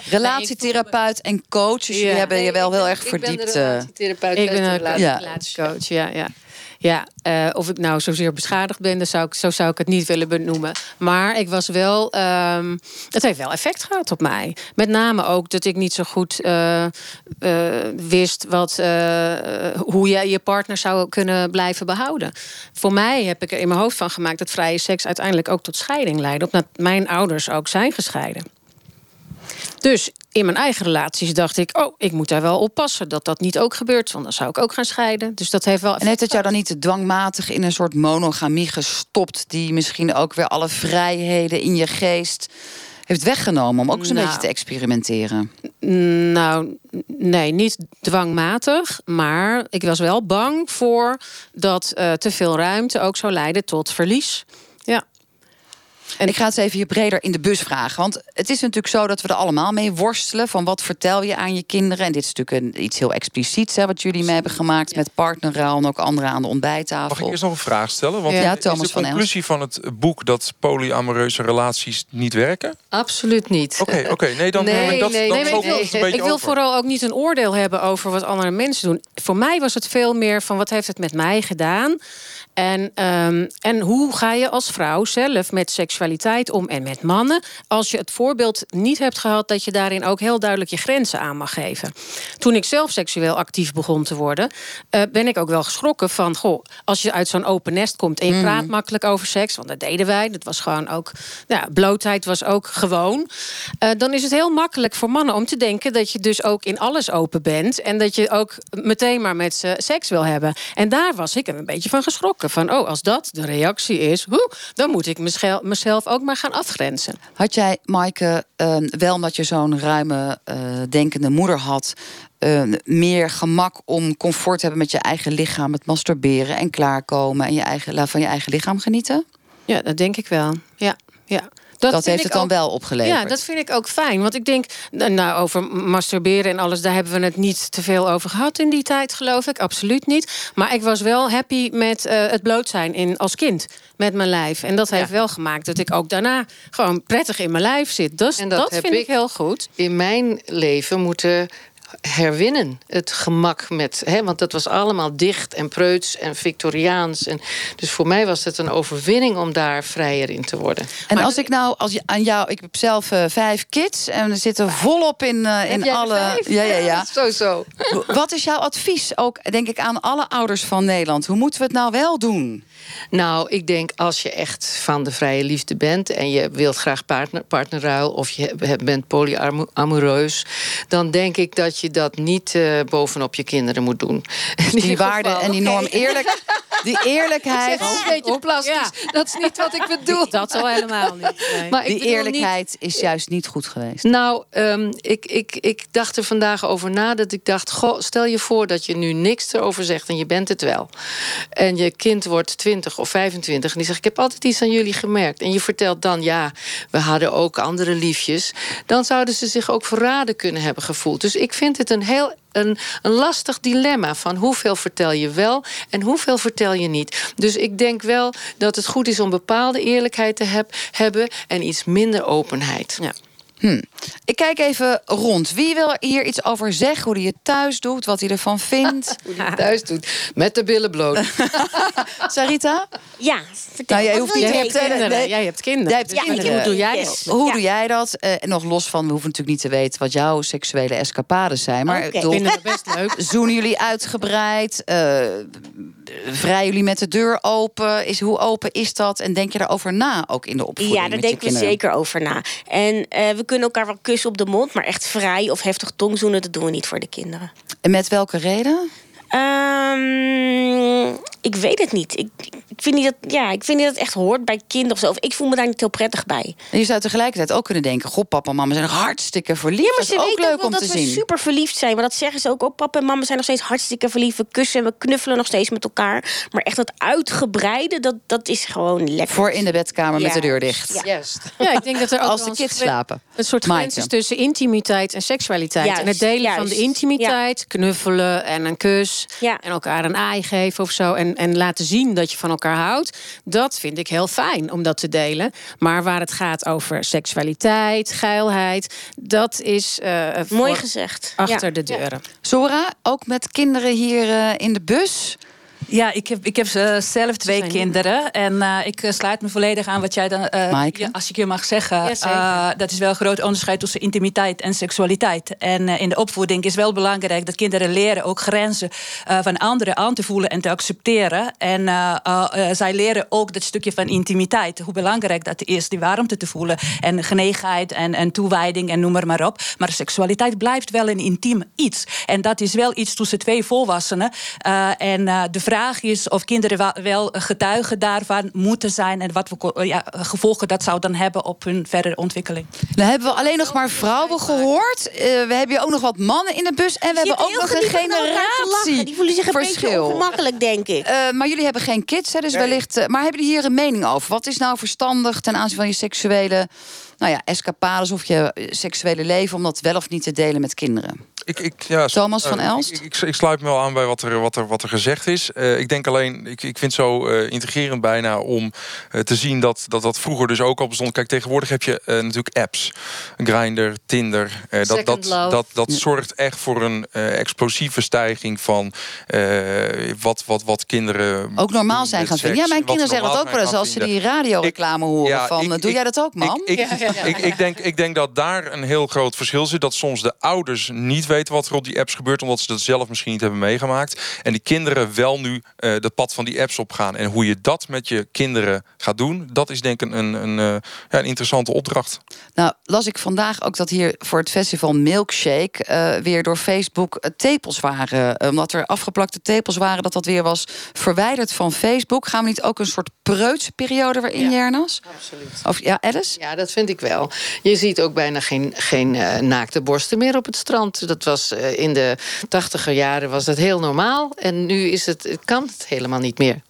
relatietherapeut en coach. Dus jullie hebben je wel heel erg Ik ben de verdiept. eh. relatietherapeut Ik ben de ook relatie- Ja. relatiecoach, ja, ja. Uh, of ik nou zozeer beschadigd ben, zou ik, zo zou ik het niet willen benoemen. Maar ik was wel. Um, het heeft wel effect gehad op mij. Met name ook dat ik niet zo goed uh, uh, wist wat, hoe je je partner zou kunnen blijven behouden. Voor mij heb ik er in mijn hoofd van gemaakt dat vrije seks uiteindelijk ook tot scheiding leidde. Omdat mijn ouders ook zijn gescheiden. Dus in mijn eigen relaties dacht ik, oh, ik moet daar wel oppassen dat dat niet ook gebeurt, want dan zou ik ook gaan scheiden. Dus dat heeft wel. En heeft het jou dan niet dwangmatig in een soort monogamie gestopt, die misschien ook weer alle vrijheden in je geest heeft weggenomen om ook eens een nou. beetje te experimenteren? Nou, nee, niet dwangmatig, maar ik was wel bang voor dat uh, te veel ruimte ook zou leiden tot verlies. Ja. En ik ga het even hier breder in de bus vragen. Want het is natuurlijk zo dat we er allemaal mee worstelen. Van wat vertel je aan je kinderen? En dit is natuurlijk een, iets heel expliciets hè, wat jullie mee hebben gemaakt. Met partnerruil en ook anderen aan de ontbijttafel. Mag ik eerst nog een vraag stellen? Want ja, Thomas is de conclusie van, van het boek dat polyamoreuze relaties niet werken? Absoluut niet. Oké, oké. nee, dan nee, dat, nee, dan nee, nee, een beetje Ik wil vooral ook niet een oordeel hebben over wat andere mensen doen. Voor mij was het veel meer van wat heeft het met mij gedaan? En, um, en hoe ga je als vrouw zelf met seksualiteit om en met mannen, als je het voorbeeld niet hebt gehad dat je daarin ook heel duidelijk je grenzen aan mag geven. Toen ik zelf seksueel actief begon te worden, uh, ben ik ook wel geschrokken van, goh, als je uit zo'n open nest komt en je mm. praat makkelijk over seks, want dat deden wij, dat was gewoon ook, ja, blootheid was ook gewoon, uh, dan is het heel makkelijk voor mannen om te denken dat je dus ook in alles open bent en dat je ook meteen maar met ze seks wil hebben. En daar was ik een beetje van geschrokken. Van, oh, als dat de reactie is, hoe, dan moet ik mezelf ook maar gaan afgrenzen. Had jij, Maaike, uh, wel omdat je zo'n ruime, uh, denkende moeder had... Uh, meer gemak om comfort te hebben met je eigen lichaam... het masturberen en klaarkomen en je eigen, van je eigen lichaam genieten? Ja, dat denk ik wel. Ja, ja. Dat, heeft het dan wel opgeleverd. Ja, dat vind ik ook fijn. Want ik denk, nou, over masturberen en alles, daar hebben we het niet te veel over gehad in die tijd, geloof ik. Absoluut niet. Maar ik was wel happy met uh, het bloot zijn in, als kind. Met mijn lijf. En dat heeft wel gemaakt dat ik ook daarna gewoon prettig in mijn lijf zit. Dus dat, dat vind ik, ik heel goed. In mijn leven moeten herwinnen. Het gemak met. Hè, want dat was allemaal dicht en preuts en Victoriaans. En, dus voor mij was het een overwinning om daar vrijer in te worden. En als ik nou als je, aan jou. Ik heb zelf uh, vijf kids en we zitten volop in, uh, in alle. Ja, ja, ja. zo, zo. Wat is jouw advies ook, denk ik, aan alle ouders van Nederland? Hoe moeten we het nou wel doen? Nou, ik denk als je echt van de vrije liefde bent en je wilt graag partner, partnerruil of je bent polyamoreus, dan denk ik dat je dat niet uh, bovenop je kinderen moet doen. Die waarde en die norm eerlijk. Die eerlijkheid. Dat is een beetje plastisch. Dat is niet wat ik bedoel. Dat al helemaal niet. Maar die eerlijkheid is juist niet goed geweest. Nou, um, ik, ik, ik dacht er vandaag over na dat ik dacht: goh, stel je voor dat je nu niks erover zegt en je bent het wel. En je kind wordt 20 of 25 en die zegt: Ik heb altijd iets aan jullie gemerkt. En je vertelt dan: Ja, we hadden ook andere liefjes. Dan zouden ze zich ook verraden kunnen hebben gevoeld. Dus ik vind het een heel een, een lastig dilemma van hoeveel vertel je wel en hoeveel vertel je niet. Dus ik denk wel dat het goed is om bepaalde eerlijkheid te heb, hebben en iets minder openheid. Ja. Hm. Ik kijk even rond. Wie wil hier iets over zeggen? Hoe hij het thuis doet, wat hij ervan vindt? hoe hij het thuis doet. Met de billen bloot. Sarita? Ja, vertel. Nou, jij, hoeft, jij, hebt kinderen. jij hebt kinderen. Jij hebt kinderen. Hoe doe jij dat? Hoe doe jij dat? Uh, nog los van, we hoeven natuurlijk niet te weten... wat jouw seksuele escapades zijn. Maar okay. ik vind best leuk. Zoenen jullie uitgebreid? Uh, vrij jullie met de deur open? Is, hoe open is dat? En denk je daarover na, ook in de opvoeding Ja, daar denken we zeker over na. En uh, we kunnen elkaar wel kussen op de mond, maar echt vrij of heftig tongzoenen, dat doen we niet voor de kinderen. En met welke reden? Um, ik weet het niet. Ik, ik, vind niet dat, ja, ik vind niet dat het echt hoort bij kinderen of zo. Of ik voel me daar niet heel prettig bij. En je zou tegelijkertijd ook kunnen denken... goh, papa en mama zijn hartstikke verliefd. Ja, maar ze dat is ook leuk om te zien. dat we super verliefd zijn. Maar dat zeggen ze ook. Oh, papa en mama zijn nog steeds hartstikke verliefd. We kussen en we knuffelen nog steeds met elkaar. Maar echt dat uitgebreide, dat, dat is gewoon lekker. Voor in de bedkamer met de deur dicht. Ja. Juist. Ja, ik denk dat er ook Als de kids slapen. Een soort grens is tussen intimiteit en seksualiteit. Juist, en het delen van de intimiteit, knuffelen en een kus... en elkaar een aai geven of zo... en, en laten zien dat je van elkaar houdt. Dat vind ik heel fijn om dat te delen. Maar waar het gaat over seksualiteit, geilheid, dat is uh, mooi gezegd. Achter de deuren. Zora, ook met kinderen hier uh, in de bus. Ja, ik heb, ik heb uh, zelf twee kinderen. En uh, ik uh, sluit me volledig aan wat jij dan. Ja, als ik je mag zeggen. Ja, dat is wel een groot onderscheid tussen intimiteit en seksualiteit. En in de opvoeding is wel belangrijk dat kinderen leren ook grenzen van anderen aan te voelen en te accepteren. En zij leren ook dat stukje van intimiteit. Hoe belangrijk dat is, die warmte te voelen. En genegenheid en, en toewijding en noem maar, maar op. Maar seksualiteit blijft wel een intiem iets. En dat is wel iets tussen twee volwassenen. en de vraag vraag is of kinderen wel getuigen daarvan moeten zijn en wat voor ja, gevolgen dat zou dan hebben op hun verdere ontwikkeling. Dan hebben we alleen nog maar vrouwen gehoord. Uh, we hebben ook nog wat mannen in de bus en we hebben ook nog een generatie. Die voelen zich een beetje ongemakkelijk, denk ik. Uh, maar jullie hebben geen kids, hè, dus wellicht. Uh, maar hebben jullie hier een mening over? Wat is nou verstandig ten aanzien van je seksuele nou ja, escapades of je seksuele leven om dat wel of niet te delen met kinderen? Ik, ik, ja, Thomas van uh, Elst? Ik, ik, ik, sluit me wel aan bij wat er, wat er, wat er gezegd is. Uh, ik denk alleen, ik, ik vind het zo uh, integrerend bijna om te zien dat, dat dat vroeger dus ook al bestond. Kijk, tegenwoordig heb je natuurlijk apps. Grindr, Tinder. dat, dat, dat, dat, zorgt echt voor een explosieve stijging van wat, wat, wat kinderen. Ook normaal zijn gaan vinden. Ja, mijn kinderen zeggen dat ook wel eens als ze die radioreclame horen. Ja, van, doe jij dat ook, man? Ik, ik, ik, denk, ik denk dat daar een heel groot verschil zit. Dat soms de ouders niet weten wat er op die apps gebeurt, omdat ze dat zelf misschien niet hebben meegemaakt. En die kinderen wel nu uh, de pad van die apps opgaan. En hoe je dat met je kinderen gaat doen, dat is denk ik een, een, uh, ja, een interessante opdracht. Nou, las ik vandaag ook dat hier voor het festival Milkshake uh, weer door Facebook tepels waren. omdat er afgeplakte tepels waren, dat dat weer was verwijderd van Facebook. Gaan we niet ook een soort preutse periode weer in, ja, Jernas? Absoluut. Of ja, Alice? Ja, dat vind ik wel. Je ziet ook bijna geen, geen uh, naakte borsten meer op het strand. Dat was uh, in de tachtiger jaren was dat heel normaal. En nu is het, kan het helemaal niet meer.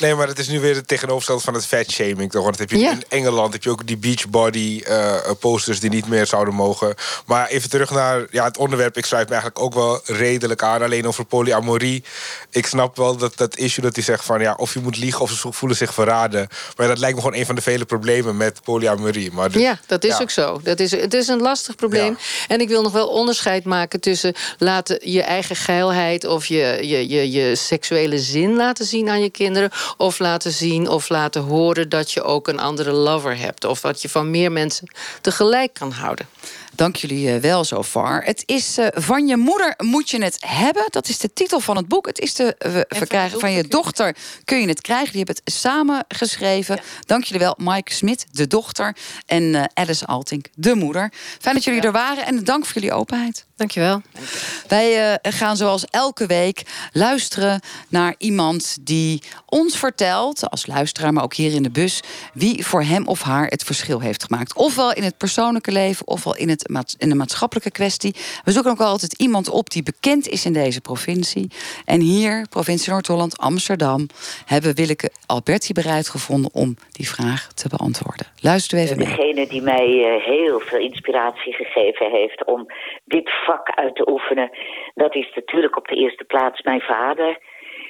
Nee, maar het is nu weer het tegenovergestelde van het fatshaming. Toch? Want heb je in Engeland heb je ook die beachbody uh, posters die niet meer zouden mogen. Maar even terug naar ja, het onderwerp. Ik sluit me eigenlijk ook wel redelijk aan. Alleen over polyamorie. Ik snap wel dat dat issue dat hij zegt van ja, of je moet liegen of ze voelen zich verraden. Maar dat lijkt me gewoon een van de vele problemen met polyamorie. Maar de, ja, dat is ja. ook zo. Dat is, het is een lastig probleem. Ja. En ik wil nog wel onderscheid maken tussen laten je eigen geilheid of je, je, je, je seksuele zin laten zien aan je of laten zien of laten horen dat je ook een andere lover hebt. Of dat je van meer mensen tegelijk kan houden. Dank jullie eh, wel zo far. Het is uh, Van je moeder moet je het hebben. Dat is de titel van het boek. Het is te uh, verkrijgen van je dochter kun je het krijgen. Die hebben het samen geschreven. Ja. Dank jullie wel, Mike Smit, de dochter. En uh, Alice Altink, de moeder. Fijn dat jullie ja. er waren en dank voor jullie openheid. Dankjewel. Wij gaan zoals elke week luisteren naar iemand die ons vertelt, als luisteraar, maar ook hier in de bus, wie voor hem of haar het verschil heeft gemaakt. Ofwel in het persoonlijke leven, ofwel in, het, in de maatschappelijke kwestie. We zoeken ook altijd iemand op die bekend is in deze provincie. En hier, provincie Noord-Holland, Amsterdam, hebben Willeke Alberti bereid gevonden om die vraag te beantwoorden. Luister even. Degene die mij uh, heel veel inspiratie gegeven heeft om dit vak uit te oefenen. Dat is natuurlijk op de eerste plaats mijn vader.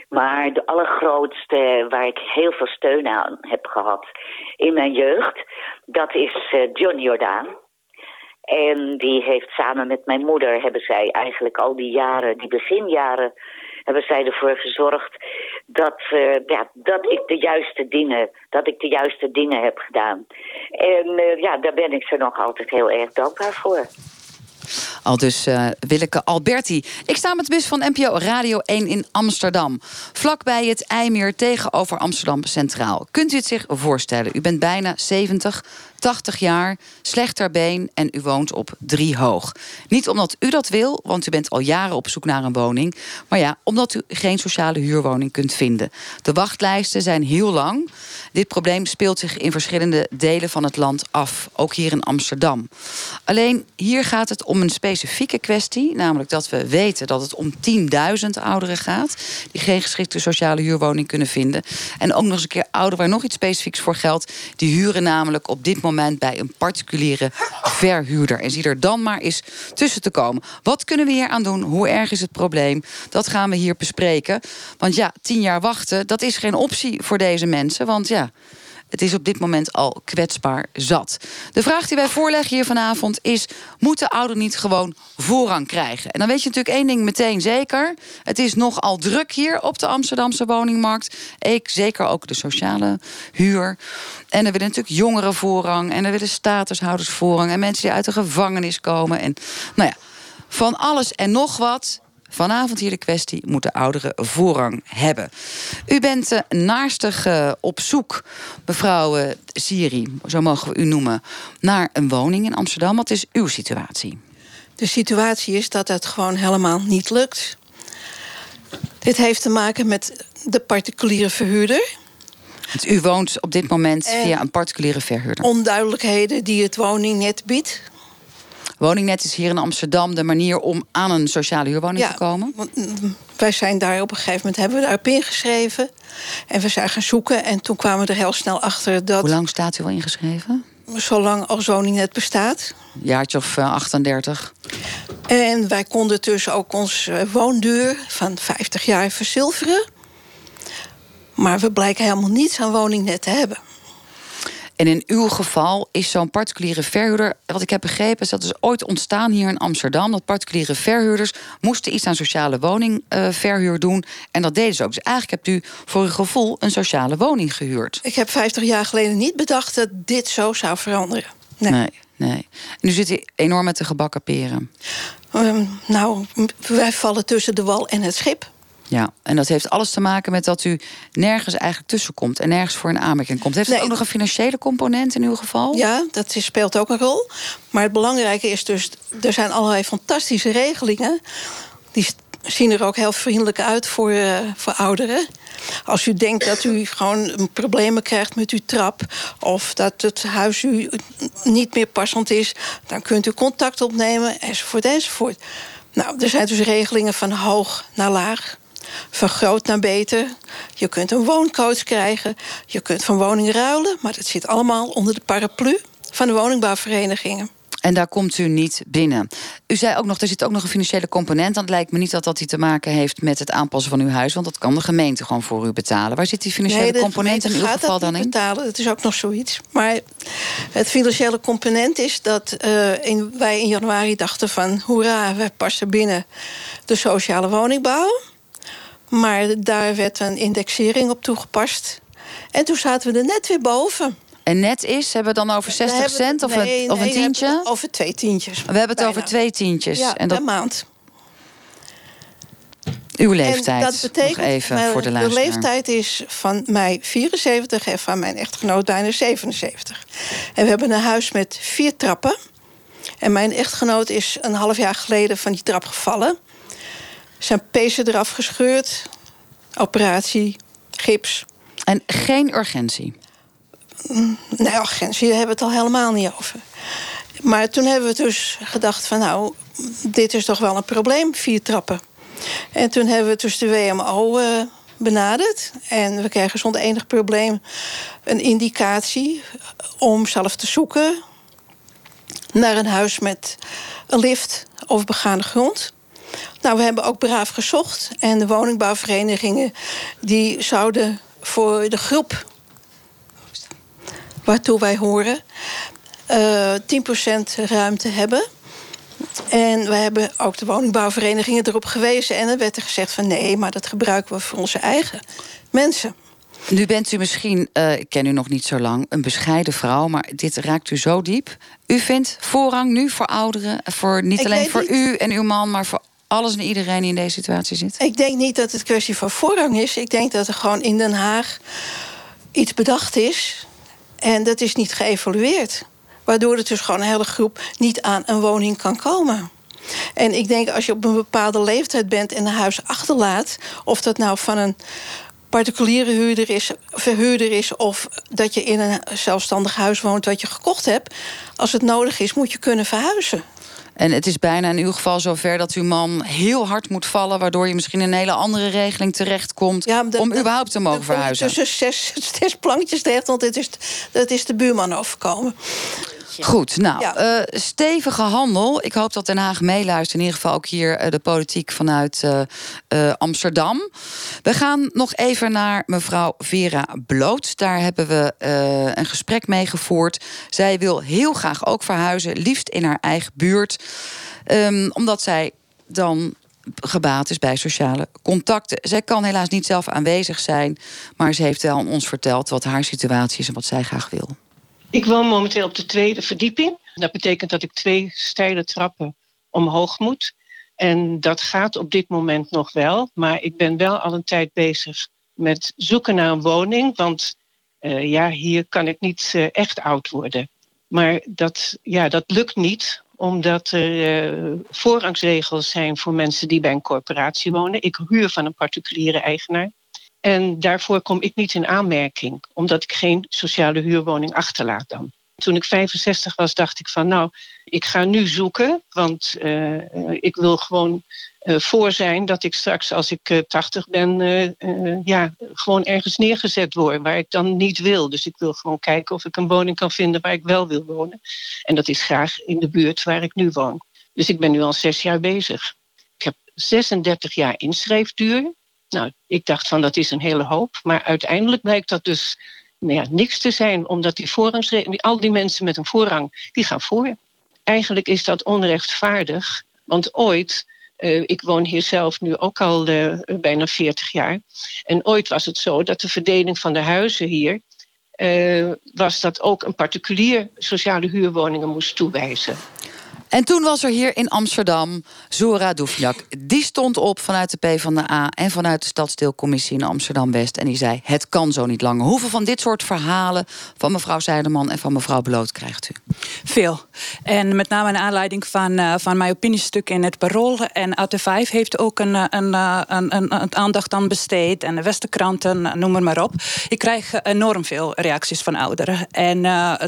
Maar de allergrootste waar ik heel veel steun aan heb gehad in mijn jeugd, dat is uh, John Jordaan. En die heeft samen met mijn moeder, hebben zij eigenlijk al die jaren, die beginjaren, hebben zij ervoor gezorgd dat, uh, ja, dat ik de juiste dingen, dat ik de juiste dingen heb gedaan. En uh, ja, daar ben ik ze nog altijd heel erg dankbaar voor. Al dus uh, Willeke Alberti. Ik sta met de bus van NPO Radio 1 in Amsterdam. Vlakbij het IJmeer tegenover Amsterdam Centraal. Kunt u het zich voorstellen? U bent bijna 70, 80 jaar, slecht ter been en u woont op drie hoog. Niet omdat u dat wil, want u bent al jaren op zoek naar een woning. Maar ja, omdat u geen sociale huurwoning kunt vinden. De wachtlijsten zijn heel lang. Dit probleem speelt zich in verschillende delen van het land af. Ook hier in Amsterdam. Alleen hier gaat het om een specifieke kwestie. Namelijk dat we weten dat het om 10.000 ouderen gaat. Die geen geschikte sociale huurwoning kunnen vinden. En ook nog eens een keer ouderen waar nog iets specifieks voor geldt. Die huren namelijk op dit moment moment bij een particuliere verhuurder. En zie er dan maar eens tussen te komen. Wat kunnen we hier aan doen? Hoe erg is het probleem? Dat gaan we hier bespreken. Want ja, tien jaar wachten, dat is geen optie voor deze mensen. Want ja, Het is op dit moment al kwetsbaar zat. De vraag die wij voorleggen hier vanavond is: moeten ouderen niet gewoon voorrang krijgen? En dan weet je natuurlijk één ding meteen zeker: het is nogal druk hier op de Amsterdamse woningmarkt. Ik, zeker ook de sociale huur. En er willen natuurlijk jongeren voorrang. En er willen statushouders voorrang. En mensen die uit de gevangenis komen. En nou ja, van alles en nog wat. Vanavond hier de kwestie: moeten ouderen voorrang hebben? U bent uh, naarstig uh, op zoek, mevrouw uh, Siri, zo mogen we u noemen, naar een woning in Amsterdam. Wat is uw situatie? De situatie is dat het gewoon helemaal niet lukt. Dit heeft te maken met de particuliere verhuurder. Want u woont op dit moment via een particuliere verhuurder. Onduidelijkheden die het woningnet biedt. Woningnet is hier in Amsterdam de manier om aan een sociale huurwoning te komen? Mm, wij zijn daar op een gegeven moment hebben we daarop ingeschreven. En we zijn gaan zoeken. En toen kwamen we er heel snel achter dat. Hoe lang staat u al ingeschreven? Zolang als woningnet bestaat. Een jaartje of 38. Eh, en wij konden dus ook onze woonduur van 50 jaar verzilveren. Maar we blijken helemaal niets aan woningnet te hebben. En in uw geval is zo'n particuliere verhuurder... wat ik heb begrepen is dat is ooit ontstaan hier in Amsterdam... dat particuliere verhuurders moesten iets aan sociale woningverhuur doen. En dat deden ze ook. Dus eigenlijk hebt u voor uw gevoel een sociale woning gehuurd. Ik heb 50 jaar geleden niet bedacht dat dit zo zou veranderen. Nee, nee. nee. En nu zit hij enorm met de gebakken peren. Um, nou, wij vallen tussen de wal en het schip. Ja, en dat heeft alles te maken met dat u nergens eigenlijk tussenkomt en nergens voor een aanmerking komt. Heeft het ook nog een financiële component in uw geval? Ja, dat speelt ook een rol. Maar het belangrijke is dus, er zijn allerlei fantastische regelingen. Die zien er ook heel vriendelijk uit voor, uh, voor ouderen. Als u denkt dat u gewoon problemen krijgt met uw trap... of dat het huis u niet meer passend is... dan kunt u contact opnemen, enzovoort, enzovoort. Nou, er zijn dus regelingen van hoog naar laag van groot naar beter. Je kunt een wooncoach krijgen. Je kunt van woning ruilen. Maar dat zit allemaal onder de paraplu van de woningbouwverenigingen. En daar komt u niet binnen. U zei ook nog, er zit ook nog een financiële component. Dan lijkt me niet dat dat iets te maken heeft met het aanpassen van uw huis. Want dat kan de gemeente gewoon voor u betalen. Waar zit die financiële nee, component in uw geval dan in? betalen. Dat is ook nog zoiets. Maar het financiële component is dat uh, in, wij in januari dachten van... hoera, wij passen binnen de sociale woningbouw. Maar daar werd een indexering op toegepast. En toen zaten we er net weer boven. En net is, hebben we dan over 60 cent of, een, of een tientje? over twee tientjes. We hebben het over twee tientjes. Ja, en dat... per maand. Uw leeftijd, en dat betekent, nog even voor de luisteraar. De leeftijd is van mij 74 en van mijn echtgenoot bijna 77. En we hebben een huis met vier trappen. En mijn echtgenoot is een half jaar geleden van die trap gevallen. Zijn pezen eraf gescheurd. Operatie, gips. En geen urgentie? Mm, nee, urgentie, daar hebben we het al helemaal niet over. Maar toen hebben we dus gedacht van nou, dit is toch wel een probleem, vier trappen. En toen hebben we dus de WMO uh, benaderd. En we kregen zonder enig probleem een indicatie om zelf te zoeken naar een huis met een lift of begaande grond. Nou, we hebben ook braaf gezocht. En de woningbouwverenigingen die zouden voor de groep waartoe wij horen, uh, eh, 10% ruimte hebben. En we hebben ook de woningbouwverenigingen erop gewezen. En dan werd er gezegd van nee, maar dat gebruiken we voor onze eigen mensen. Nu bent u misschien, uh, ik ken u nog niet zo lang, een bescheiden vrouw, maar dit raakt u zo diep. U vindt voorrang nu voor ouderen, voor niet alleen voor u en uw man, maar voor alles en iedereen die in deze situatie zit? Ik denk niet dat het kwestie van voorrang is. Ik denk dat er gewoon in Den Haag iets bedacht is. En dat is niet geëvalueerd. Waardoor er dus gewoon een hele groep niet aan een woning kan komen. En ik denk als je op een bepaalde leeftijd bent en een huis achterlaat, of dat nou van een particuliere huurder is, verhuurder is, of dat je in een zelfstandig huis woont wat je gekocht hebt, als het nodig is, moet je kunnen verhuizen. En het is bijna in uw geval zover dat uw man heel hard moet vallen... waardoor je misschien een hele andere regeling terechtkomt... Ja, om überhaupt te mogen verhuizen. Tussen zes, zes plankjes terecht, want dit is, dat is de buurman overkomen. Beetje. Goed, nou, ja. stevige handel. Ik hoop dat Den Haag meeluistert. In ieder geval ook hier de politiek vanuit Amsterdam. We gaan nog even naar mevrouw Vera Bloot. Daar hebben we een gesprek mee gevoerd. Zij wil heel graag ook verhuizen, liefst in haar eigen buurt. Um, omdat zij dan gebaat is bij sociale contacten. Zij kan helaas niet zelf aanwezig zijn, maar ze heeft wel aan ons verteld wat haar situatie is en wat zij graag wil. Ik woon momenteel op de tweede verdieping. Dat betekent dat ik twee steile trappen omhoog moet. En dat gaat op dit moment nog wel. Maar ik ben wel al een tijd bezig met zoeken naar een woning. Want uh, ja, hier kan ik niet uh, echt oud worden. Maar dat, ja, dat lukt niet, omdat er uh, voorrangsregels zijn voor mensen die bij een corporatie wonen. Ik huur van een particuliere eigenaar. En daarvoor kom ik niet in aanmerking, omdat ik geen sociale huurwoning achterlaat dan. Toen ik 65 was, dacht ik van nou, ik ga nu zoeken, want uh, ik wil gewoon uh, voor zijn dat ik straks als ik uh, 80 ben, ja, gewoon ergens neergezet word waar ik dan niet wil. Dus ik wil gewoon kijken of ik een woning kan vinden waar ik wel wil wonen. En dat is graag in de buurt waar ik nu woon. Dus ik ben nu al zes jaar bezig. Ik heb 36 jaar inschrijfduur. Nou, ik dacht van dat is een hele hoop. Maar uiteindelijk blijkt dat dus nou ja, niks te zijn, omdat die al die mensen met een voorrang, die gaan voor. Eigenlijk is dat onrechtvaardig, want ooit, uh, ik woon hier zelf nu ook al uh, bijna 40 jaar, en ooit was het zo dat de verdeling van de huizen hier, uh, was dat ook een particulier sociale huurwoningen moest toewijzen. En toen was er hier in Amsterdam Zora Doefjak. Die stond op vanuit de PvdA en vanuit de stadsdeelcommissie in Amsterdam-West. En die zei, het kan zo niet langer. Hoeveel van dit soort verhalen van mevrouw Zijderman en van mevrouw Beloot krijgt u? Veel. En met name naar aanleiding van, uh, van mijn opiniestuk in het Parool. En AT5 heeft ook een, een, een, een, aandacht aan besteed. En de Westerkranten, noem maar op. Ik krijg enorm veel reacties van ouderen. En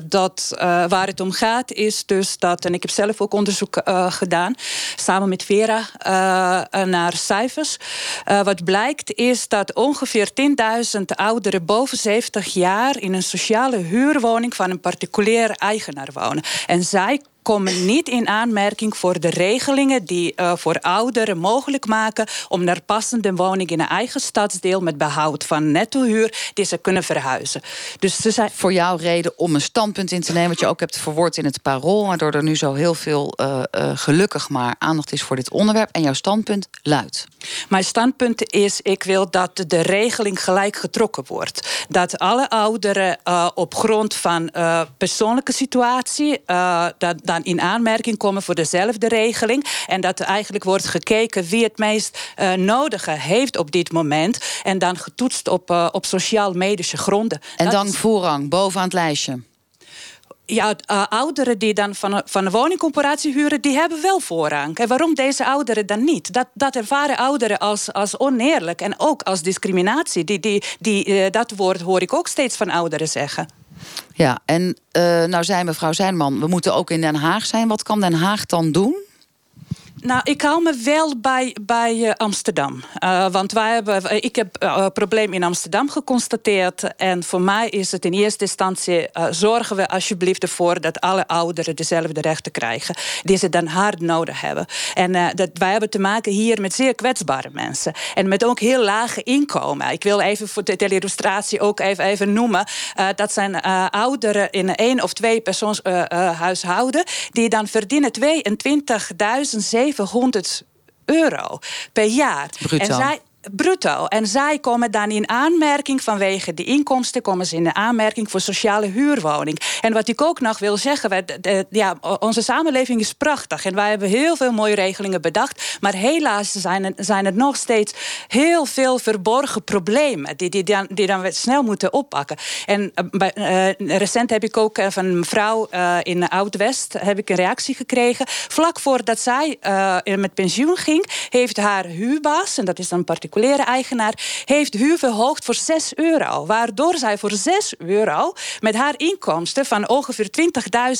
dat, waar het om gaat is dus dat... en ik heb zelf ook onderzoek uh, gedaan, samen met Vera, uh, naar cijfers. Wat blijkt is dat ongeveer 10.000 ouderen boven 70 jaar in een sociale huurwoning van een particulier eigenaar wonen. En zij komen niet in aanmerking voor de regelingen die uh, voor ouderen mogelijk maken om naar passende woning in een eigen stadsdeel met behoud van nettohuur die ze kunnen verhuizen. Dus ze zijn voor jou reden om een standpunt in te nemen, wat je ook hebt verwoord in het parool, waardoor er nu zo heel veel uh, uh, gelukkig maar aandacht is voor dit onderwerp. En jouw standpunt luidt. Mijn standpunt is: ik wil dat de regeling gelijk getrokken wordt. Dat alle ouderen op grond van persoonlijke situatie dat dan in aanmerking komen voor dezelfde regeling. En dat er eigenlijk wordt gekeken wie het meest uh, nodige heeft op dit moment. En dan getoetst op, uh, op sociaal-medische gronden. En dat dan is... voorrang bovenaan het lijstje ja, uh, ouderen die dan van, van een woningcorporatie huren, die hebben wel voorrang. En waarom deze ouderen dan niet? Dat, dat ervaren ouderen als, als oneerlijk en ook als discriminatie. Die, die, die, uh, dat woord hoor ik ook steeds van ouderen zeggen. Ja, en uh, nou zei mevrouw Zijnman, we moeten ook in Den Haag zijn. Wat kan Den Haag dan doen? Nou, ik hou me wel bij, bij uh, Amsterdam. Uh, want wij hebben, ik heb een uh, probleem in Amsterdam geconstateerd. En voor mij is het in eerste instantie... zorgen we alsjeblieft ervoor dat alle ouderen dezelfde rechten krijgen... die ze dan hard nodig hebben. En dat, wij hebben te maken hier met zeer kwetsbare mensen. En met ook heel lage inkomen. Ik wil even voor de illustratie ook even, noemen... dat zijn ouderen in een één of twee persoons huishouden... die dan verdienen 22.000 700 euro per jaar. Bruto. En zij, bruto. En zij komen dan in aanmerking vanwege de inkomsten, komen ze in de aanmerking voor sociale huurwoning. En wat ik ook nog wil zeggen, ja, onze samenleving is prachtig en wij hebben heel veel mooie regelingen bedacht, maar helaas zijn er, zijn nog steeds heel veel verborgen problemen die, die, dan, die dan snel moeten oppakken. En uh, recent heb ik ook uh, van een mevrouw uh, in Oud-West heb ik een reactie gekregen. Vlak voordat zij met pensioen ging, heeft haar huurbaas, en dat is dan particulier particuliere eigenaar, heeft huur verhoogd voor 6 euro. Waardoor zij voor 6 euro met haar inkomsten van ongeveer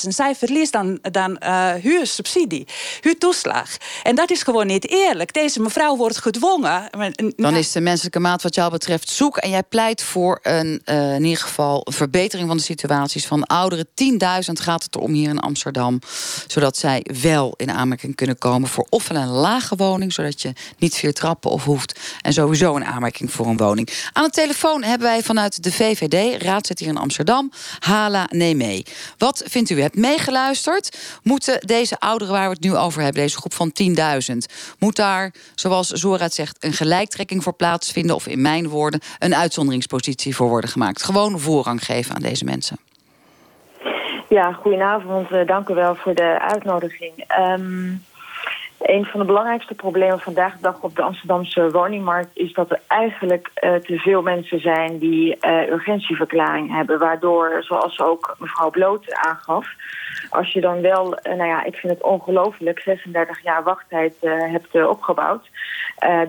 20.000, zij verliest dan, dan uh, huursubsidie, huurtoeslag. En dat is gewoon niet eerlijk. Deze mevrouw wordt gedwongen. Dan is de menselijke maat wat jou betreft zoek. En jij pleit voor een, uh, in ieder geval een verbetering van de situaties van ouderen. 10.000 gaat het om hier in Amsterdam. Zodat zij wel in aanmerking kunnen komen voor ofwel een lage woning, zodat je niet vier trappen of hoeft. En sowieso een aanmerking voor een woning. Aan de telefoon hebben wij vanuit de VVD, raadzit hier in Amsterdam, Hala Nemee. Wat vindt u? Hebt meegeluisterd? Moeten deze ouderen waar we het nu over hebben, deze groep van 10.000, moet daar, zoals Zora zegt, een gelijktrekking voor plaatsvinden? Of in mijn woorden, een uitzonderingspositie voor worden gemaakt? Gewoon voorrang geven aan deze mensen. Ja, goedenavond. Uh, dank u wel voor de uitnodiging. Um, een van de belangrijkste problemen vandaag de dag op de Amsterdamse woningmarkt is dat er eigenlijk uh, te veel mensen zijn die uh, urgentieverklaring hebben. Waardoor, zoals ook mevrouw Bloot aangaf, als je dan wel, uh, nou ja, ik vind het ongelooflijk, 36 jaar wachttijd hebt opgebouwd.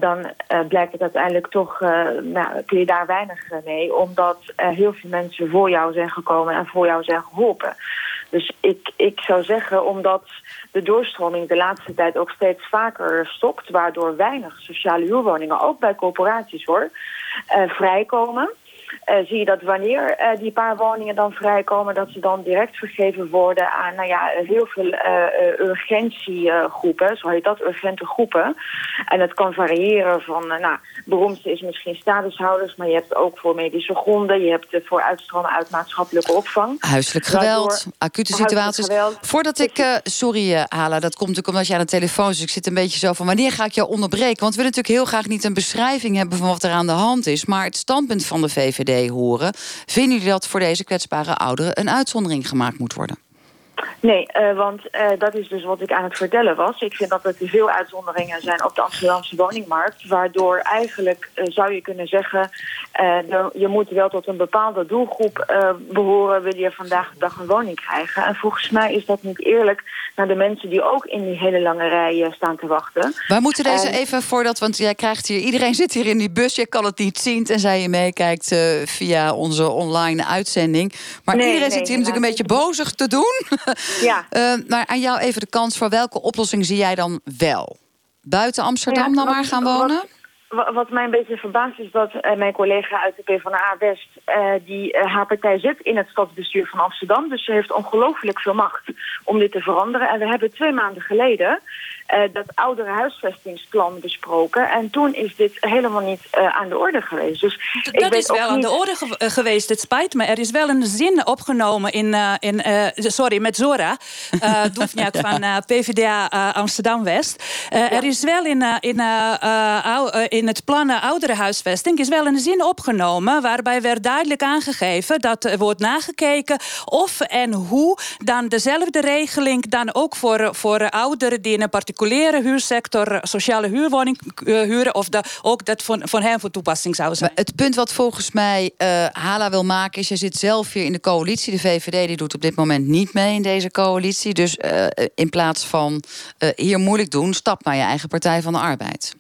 dan blijkt het uiteindelijk toch, nou, kun je daar weinig mee, omdat heel veel mensen voor jou zijn gekomen en voor jou zijn geholpen. Dus ik, ik zou zeggen, omdat de doorstroming de laatste tijd ook steeds vaker stokt... waardoor weinig sociale huurwoningen, ook bij corporaties hoor, uh, vrijkomen... Uh, zie je dat wanneer uh, die paar woningen dan vrijkomen... dat ze dan direct vergeven worden aan nou ja, heel veel uh, urgentiegroepen. Zo heet dat, urgente groepen. En het kan variëren van... nou, beroemdste is misschien statushouders... maar je hebt ook voor medische gronden... je hebt voor uitstromen uit maatschappelijke opvang. Huiselijk geweld, acute situaties. Geweld. Voordat ik... sorry, Hala, dat komt natuurlijk omdat je aan de telefoon zit. Dus ik zit een beetje zo van... wanneer ga ik jou onderbreken? Want we willen natuurlijk heel graag niet een beschrijving hebben... van wat er aan de hand is. Maar het standpunt van de VVD horen. Vinden jullie dat voor deze kwetsbare ouderen een uitzondering gemaakt moet worden? Nee, uh, want uh, dat is dus wat ik aan het vertellen was. Ik vind dat er te veel uitzonderingen zijn op de Amsterdamse woningmarkt. Waardoor eigenlijk uh, zou je kunnen zeggen... je moet wel tot een bepaalde doelgroep behoren... wil je vandaag de dag een woning krijgen. En volgens mij is dat niet eerlijk naar de mensen... die ook in die hele lange rij staan te wachten. Wij moeten deze even voordat... want jij krijgt hier... iedereen zit hier in die bus, je kan het niet zien... tenzij je meekijkt via onze online uitzending. Maar nee, iedereen nee, zit hier natuurlijk een beetje bozig te doen... Ja. Uh, maar aan jou even de kans voor welke oplossing zie jij dan wel? Buiten Amsterdam dan maar gaan wonen? Wat, wat, mij een beetje verbaast is dat uh, mijn collega uit de PvdA West... Uh, die haar partij zit in het stadsbestuur van Amsterdam. Dus ze heeft ongelooflijk veel macht om dit te veranderen. En we hebben twee maanden geleden dat oudere huisvestingsplan besproken. En toen is dit helemaal niet uh, aan de orde geweest. Dus dat is wel aan de orde ge eh, geweest, het spijt me. Er is wel een zin opgenomen in, in sorry, met Zora, uh, Doefniak van PvdA Amsterdam-West. Er is wel in, in, in het plan oudere huisvesting is wel een zin opgenomen waarbij werd duidelijk aangegeven dat er wordt nagekeken of en hoe dan dezelfde regeling dan ook voor, voor ouderen die in een particulier particuliere huursector sociale huurwoning uh, huren... of de, ook dat van, van hen voor toepassing zou zijn. het punt wat volgens mij uh, Hala wil maken... is, je zit zelf hier in de coalitie. De VVD die doet op dit moment niet mee in deze coalitie. Dus uh, in plaats van hier moeilijk doen... stap naar je eigen Partij van de Arbeid.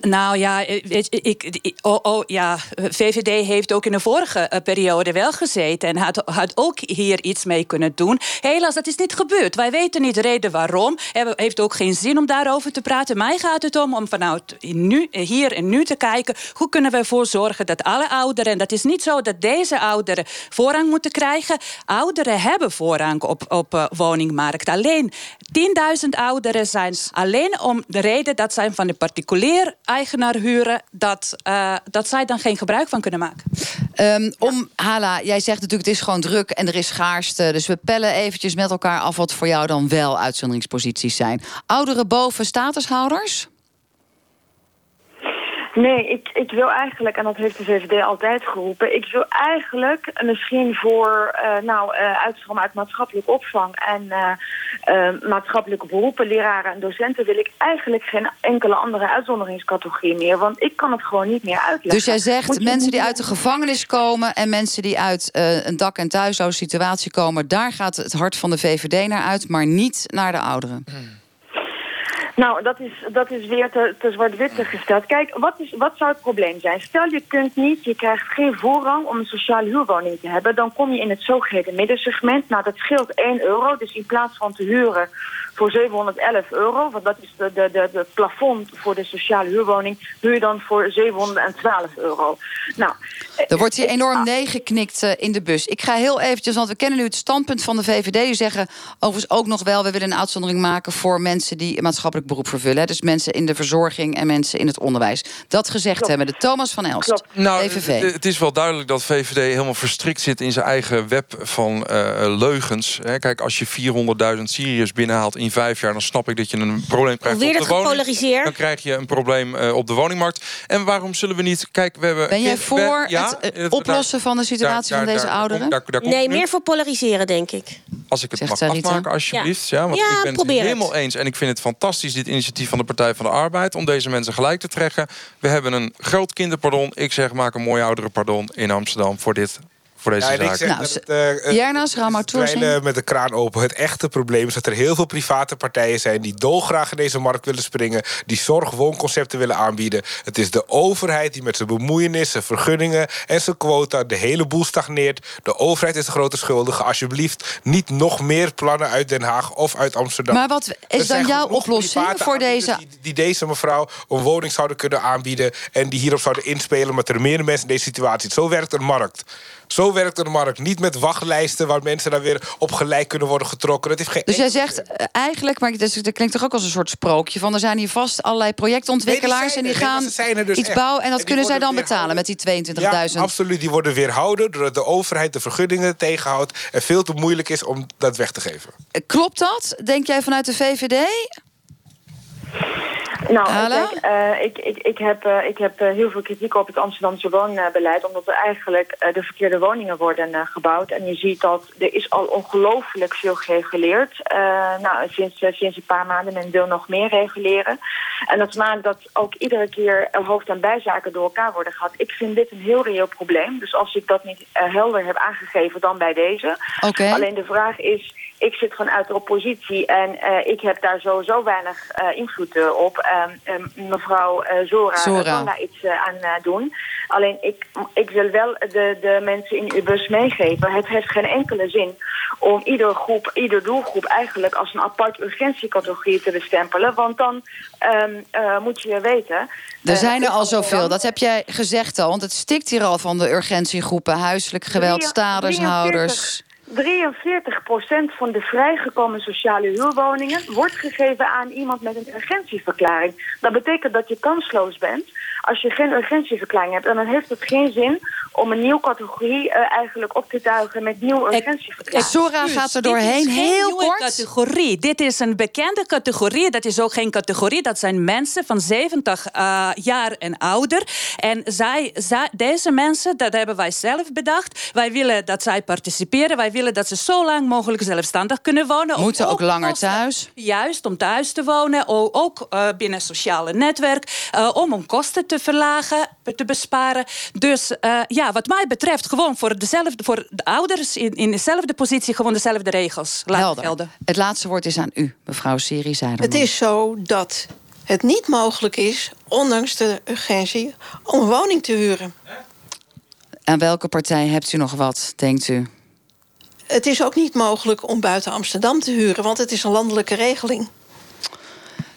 Nou ja, ik, ik, oh, oh, ja, VVD heeft ook in de vorige eh, periode wel gezeten en had, ook hier iets mee kunnen doen. Helaas, dat is niet gebeurd. Wij weten niet de reden waarom. Het heeft ook geen zin om daarover te praten. Mij gaat het om om vanuit nu, hier en nu te kijken hoe kunnen we ervoor zorgen dat alle ouderen, en dat is niet zo dat deze ouderen voorrang moeten krijgen. Ouderen hebben voorrang op, op woningmarkt. Alleen 10.000 ouderen zijn alleen om de reden dat zij van de particulier eigenaar huren, dat, uh, dat zij dan geen gebruik van kunnen maken. Um, om, Hala, jij zegt natuurlijk het is gewoon druk en er is schaarste. Dus we pellen eventjes met elkaar af wat voor jou dan wel uitzonderingsposities zijn. Ouderen boven statushouders? Nee, ik, ik wil eigenlijk, en dat heeft de VVD altijd geroepen... ik wil eigenlijk misschien voor uh, nou, uh, uitstroom uit maatschappelijke opvang... en uh, maatschappelijke beroepen, leraren en docenten... wil ik eigenlijk geen enkele andere uitzonderingscategorie meer. Want ik kan het gewoon niet meer uitleggen. Dus jij zegt mensen die uit de gevangenis komen... en mensen die uit een dak- en thuishoudsituatie komen... daar gaat het hart van de VVD naar uit, maar niet naar de ouderen. Hmm. Nou, dat is, dat is weer te, te zwart-wit gesteld. Kijk, wat, is, wat zou het probleem zijn? Stel je kunt niet, je krijgt geen voorrang om een sociale huurwoning te hebben. Dan kom je in het zogeheten middensegment. Nou, dat scheelt 1 euro. Dus in plaats van te huren voor 711 euro, want dat is de, de, de, de plafond voor de sociale huurwoning, huur je dan voor 712 euro. Nou, er wordt hier enorm neergeknikt uh, in de bus. Ik ga heel eventjes, want we kennen nu het standpunt van de VVD. Die zeggen overigens ook nog wel, we willen een uitzondering maken voor mensen die een maatschappelijk beroep vervullen. Dus mensen in de verzorging en mensen in het onderwijs. Dat gezegd hebben de Thomas van Elst, Klopt. Nou, VVV. Het is wel duidelijk dat VVD helemaal verstrikt zit in zijn eigen web van uh, leugens. Kijk, als je 400.000 Syriërs binnenhaalt in vijf jaar... dan snap ik dat je een probleem krijgt Weer op de woning. Dan krijg je een probleem uh, op de woningmarkt. En waarom zullen we niet... Kijk, we hebben... Ben jij voor ja, het oplossen van de situatie van deze ouderen? nee, meer voor polariseren, denk ik. Als ik het mag afmaken, alsjeblieft. Ja, want ik ben het helemaal eens. En ik vind het fantastisch, dit initiatief van de Partij van de Arbeid... om deze mensen gelijk te trekken. We hebben een groot kinderpardon. Ik zeg, maak een mooi ouderenpardon in Amsterdam voor dit voor deze ja, zaak. Nou, het, uh, met de kraan open. Het echte probleem is dat er heel veel private partijen zijn... die dolgraag in deze markt willen springen... die zorg-woonconcepten willen aanbieden. Het is de overheid die met zijn bemoeienissen, vergunningen... en zijn quota de hele boel stagneert. De overheid is de grote schuldige. Alsjeblieft, niet nog meer plannen uit Den Haag of uit Amsterdam. Maar wat is dan jouw oplossing voor deze... Die, die, deze mevrouw een woning zouden kunnen aanbieden... en die hierop zouden inspelen... omdat er meer mensen in deze situatie Zo werkt een markt. Zo werkt de markt. Niet met wachtlijsten waar mensen dan weer op gelijk kunnen worden getrokken. Dat heeft geen dus jij zegt eh, eigenlijk, maar dat, klinkt toch ook als een soort sprookje... van er zijn hier vast allerlei projectontwikkelaars... en die gaan dus iets bouwen en dat kunnen zij dan betalen met die 22.000. Ja, absoluut. Die worden weerhouden doordat de overheid de vergunningen tegenhoudt... en veel te moeilijk is om dat weg te geven. Klopt dat, denk jij vanuit de VVD? Nou, kijk, uh, ik, ik, ik heb, uh, ik heb uh, heel veel kritiek op het Amsterdamse woonbeleid... omdat er eigenlijk de verkeerde woningen worden gebouwd. En je ziet dat er is al ongelooflijk veel gereguleerd. nou, sinds, sinds een paar maanden men wil nog meer reguleren. En dat maakt dat ook iedere keer hoofd- en bijzaken door elkaar worden gehad. Ik vind dit een heel reëel probleem. Dus als ik dat niet helder heb aangegeven, dan bij deze. Okay. Alleen de vraag is ik zit gewoon uit de oppositie en ik heb daar sowieso weinig invloed op. Uh, mevrouw Zora, Zora kan daar iets aan doen. Alleen ik, ik wil wel de, de mensen in uw bus meegeven. Het heeft geen enkele zin om iedere groep, ieder doelgroep eigenlijk als een apart urgentiecategorie te bestempelen. Want dan um, moet je weten. Er zijn er al zoveel, dat heb jij gezegd al. Want het stikt hier al van de urgentiegroepen, huiselijk geweld, stadershouders. 43% van de vrijgekomen sociale huurwoningen wordt gegeven aan iemand met een urgentieverklaring. Dat betekent dat je kansloos bent als je geen urgentieverklaring hebt. En dan heeft het geen zin om een nieuwe categorie uh, eigenlijk op te duigen met nieuwe urgentieverklaring. Sora gaat er doorheen, Dit is heel kort. categorie. Dit is een bekende categorie. Dat is ook geen categorie. Dat zijn mensen van 70 uh, jaar en ouder. En zij, zij, deze mensen, dat hebben wij zelf bedacht. Wij willen dat zij participeren. Wij willen dat ze zo lang mogelijk zelfstandig kunnen wonen. Moeten ook, ook langer thuis. Juist, om thuis te wonen. Ook uh, binnen sociale netwerk. om hun kosten te verlagen, te besparen. Dus uh, ja, wat mij betreft, gewoon voor, dezelfde, voor de ouders in, in dezelfde positie, gewoon dezelfde regels. Helder. Het laatste woord is aan u, mevrouw Siri Zijderman. Het is zo dat het niet mogelijk is, ondanks de urgentie, om een woning te huren. Aan welke partij hebt u nog wat, denkt u? Het is ook niet mogelijk om buiten Amsterdam te huren, want het is een landelijke regeling.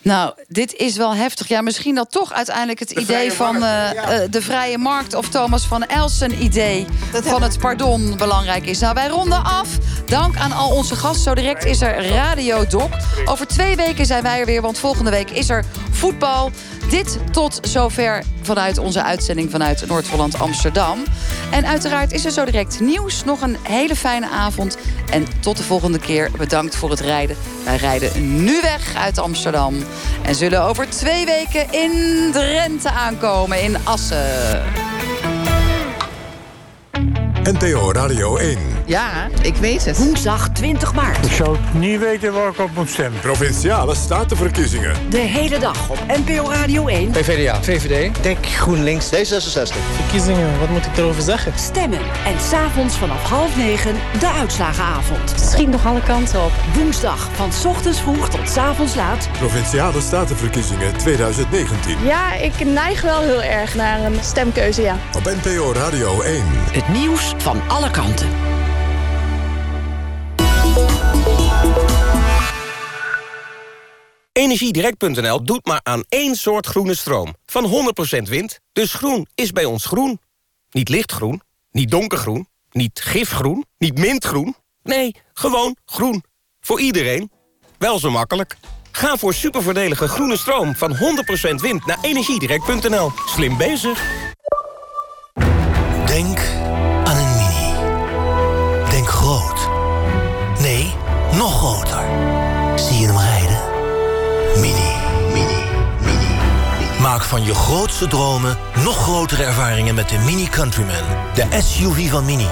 Nou, dit is wel heftig. Ja, misschien dat toch uiteindelijk het idee van uh, uh, de vrije markt... of Thomas van Elsen idee van het pardon belangrijk is. Nou, wij ronden af. Dank aan al onze gasten. Zo direct is er Radio Doc. Over twee weken zijn wij er weer, want volgende week is er voetbal. Dit tot zover vanuit onze uitzending vanuit Noord-Holland Amsterdam. En uiteraard is er zo direct nieuws. Nog een hele fijne avond. En tot de volgende keer. Bedankt voor het rijden. Wij rijden nu weg uit Amsterdam. En zullen over twee weken in Drenthe aankomen, in Assen. NTO Radio 1. Ja, ik weet het. Woensdag 20 maart. Ik zou niet weten waar ik op moet stemmen. Provinciale statenverkiezingen. De hele dag op NPO Radio 1. PvdA. VVD. Denk GroenLinks. D66. Verkiezingen, wat moet ik erover zeggen? Stemmen. En s'avonds vanaf half negen de uitslagenavond. Schiet nog alle kanten op. Woensdag van s ochtends vroeg tot s avonds laat. Provinciale statenverkiezingen 2019. Ja, ik neig wel heel erg naar een stemkeuze, ja. Op NPO Radio 1. Het nieuws van alle kanten. Energiedirect.nl doet maar aan één soort groene stroom. Van 100% wind. Dus groen is bij ons groen. Niet lichtgroen, niet donkergroen, niet gifgroen, niet mintgroen. Nee, gewoon groen. Voor iedereen. Wel zo makkelijk. Ga voor supervoordelige groene stroom van 100% wind naar energiedirect.nl. Slim bezig. Van je grootste dromen nog grotere ervaringen met de Mini Countryman. De SUV van Mini.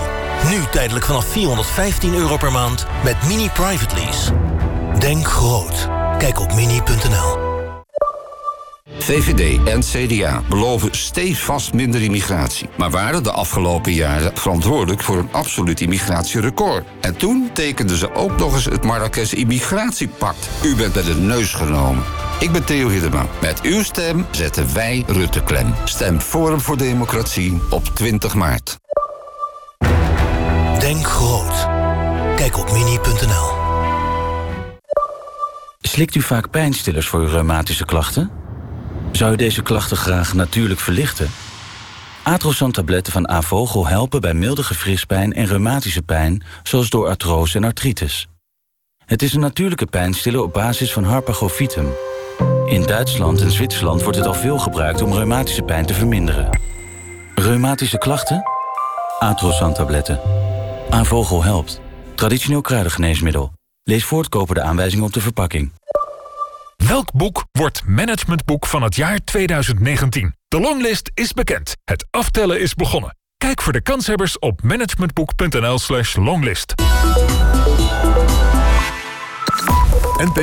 Nu tijdelijk vanaf 415 euro per maand met Mini Private Lease. Denk groot. Kijk op mini.nl. VVD en CDA beloven stevast minder immigratie. Maar waren de afgelopen jaren verantwoordelijk voor een absoluut immigratierecord. En toen tekenden ze ook nog eens het Marrakesh Immigratiepact. U bent bij de neus genomen. Ik ben Theo Hiddema. Met uw stem zetten wij Rutte klem. Stem Forum voor Democratie op 20 maart. Denk groot. Kijk op mini.nl. Slikt u vaak pijnstillers voor uw reumatische klachten? Zou u deze klachten graag natuurlijk verlichten? Atrosan-tabletten van Avogel helpen bij milde gefrispijn en reumatische pijn... zoals door artrose en artritis. Het is een natuurlijke pijnstiller op basis van Harpagofitum. In Duitsland en Zwitserland wordt het al veel gebruikt om reumatische pijn te verminderen. Reumatische klachten? Atrosan-tabletten. Avogel helpt. Traditioneel kruidengeneesmiddel. Lees voortkoper de aanwijzingen op de verpakking. Welk boek wordt managementboek van het jaar 2019? De longlist is bekend. Het aftellen is begonnen. Kijk voor de kanshebbers op managementboek.nl slash longlist.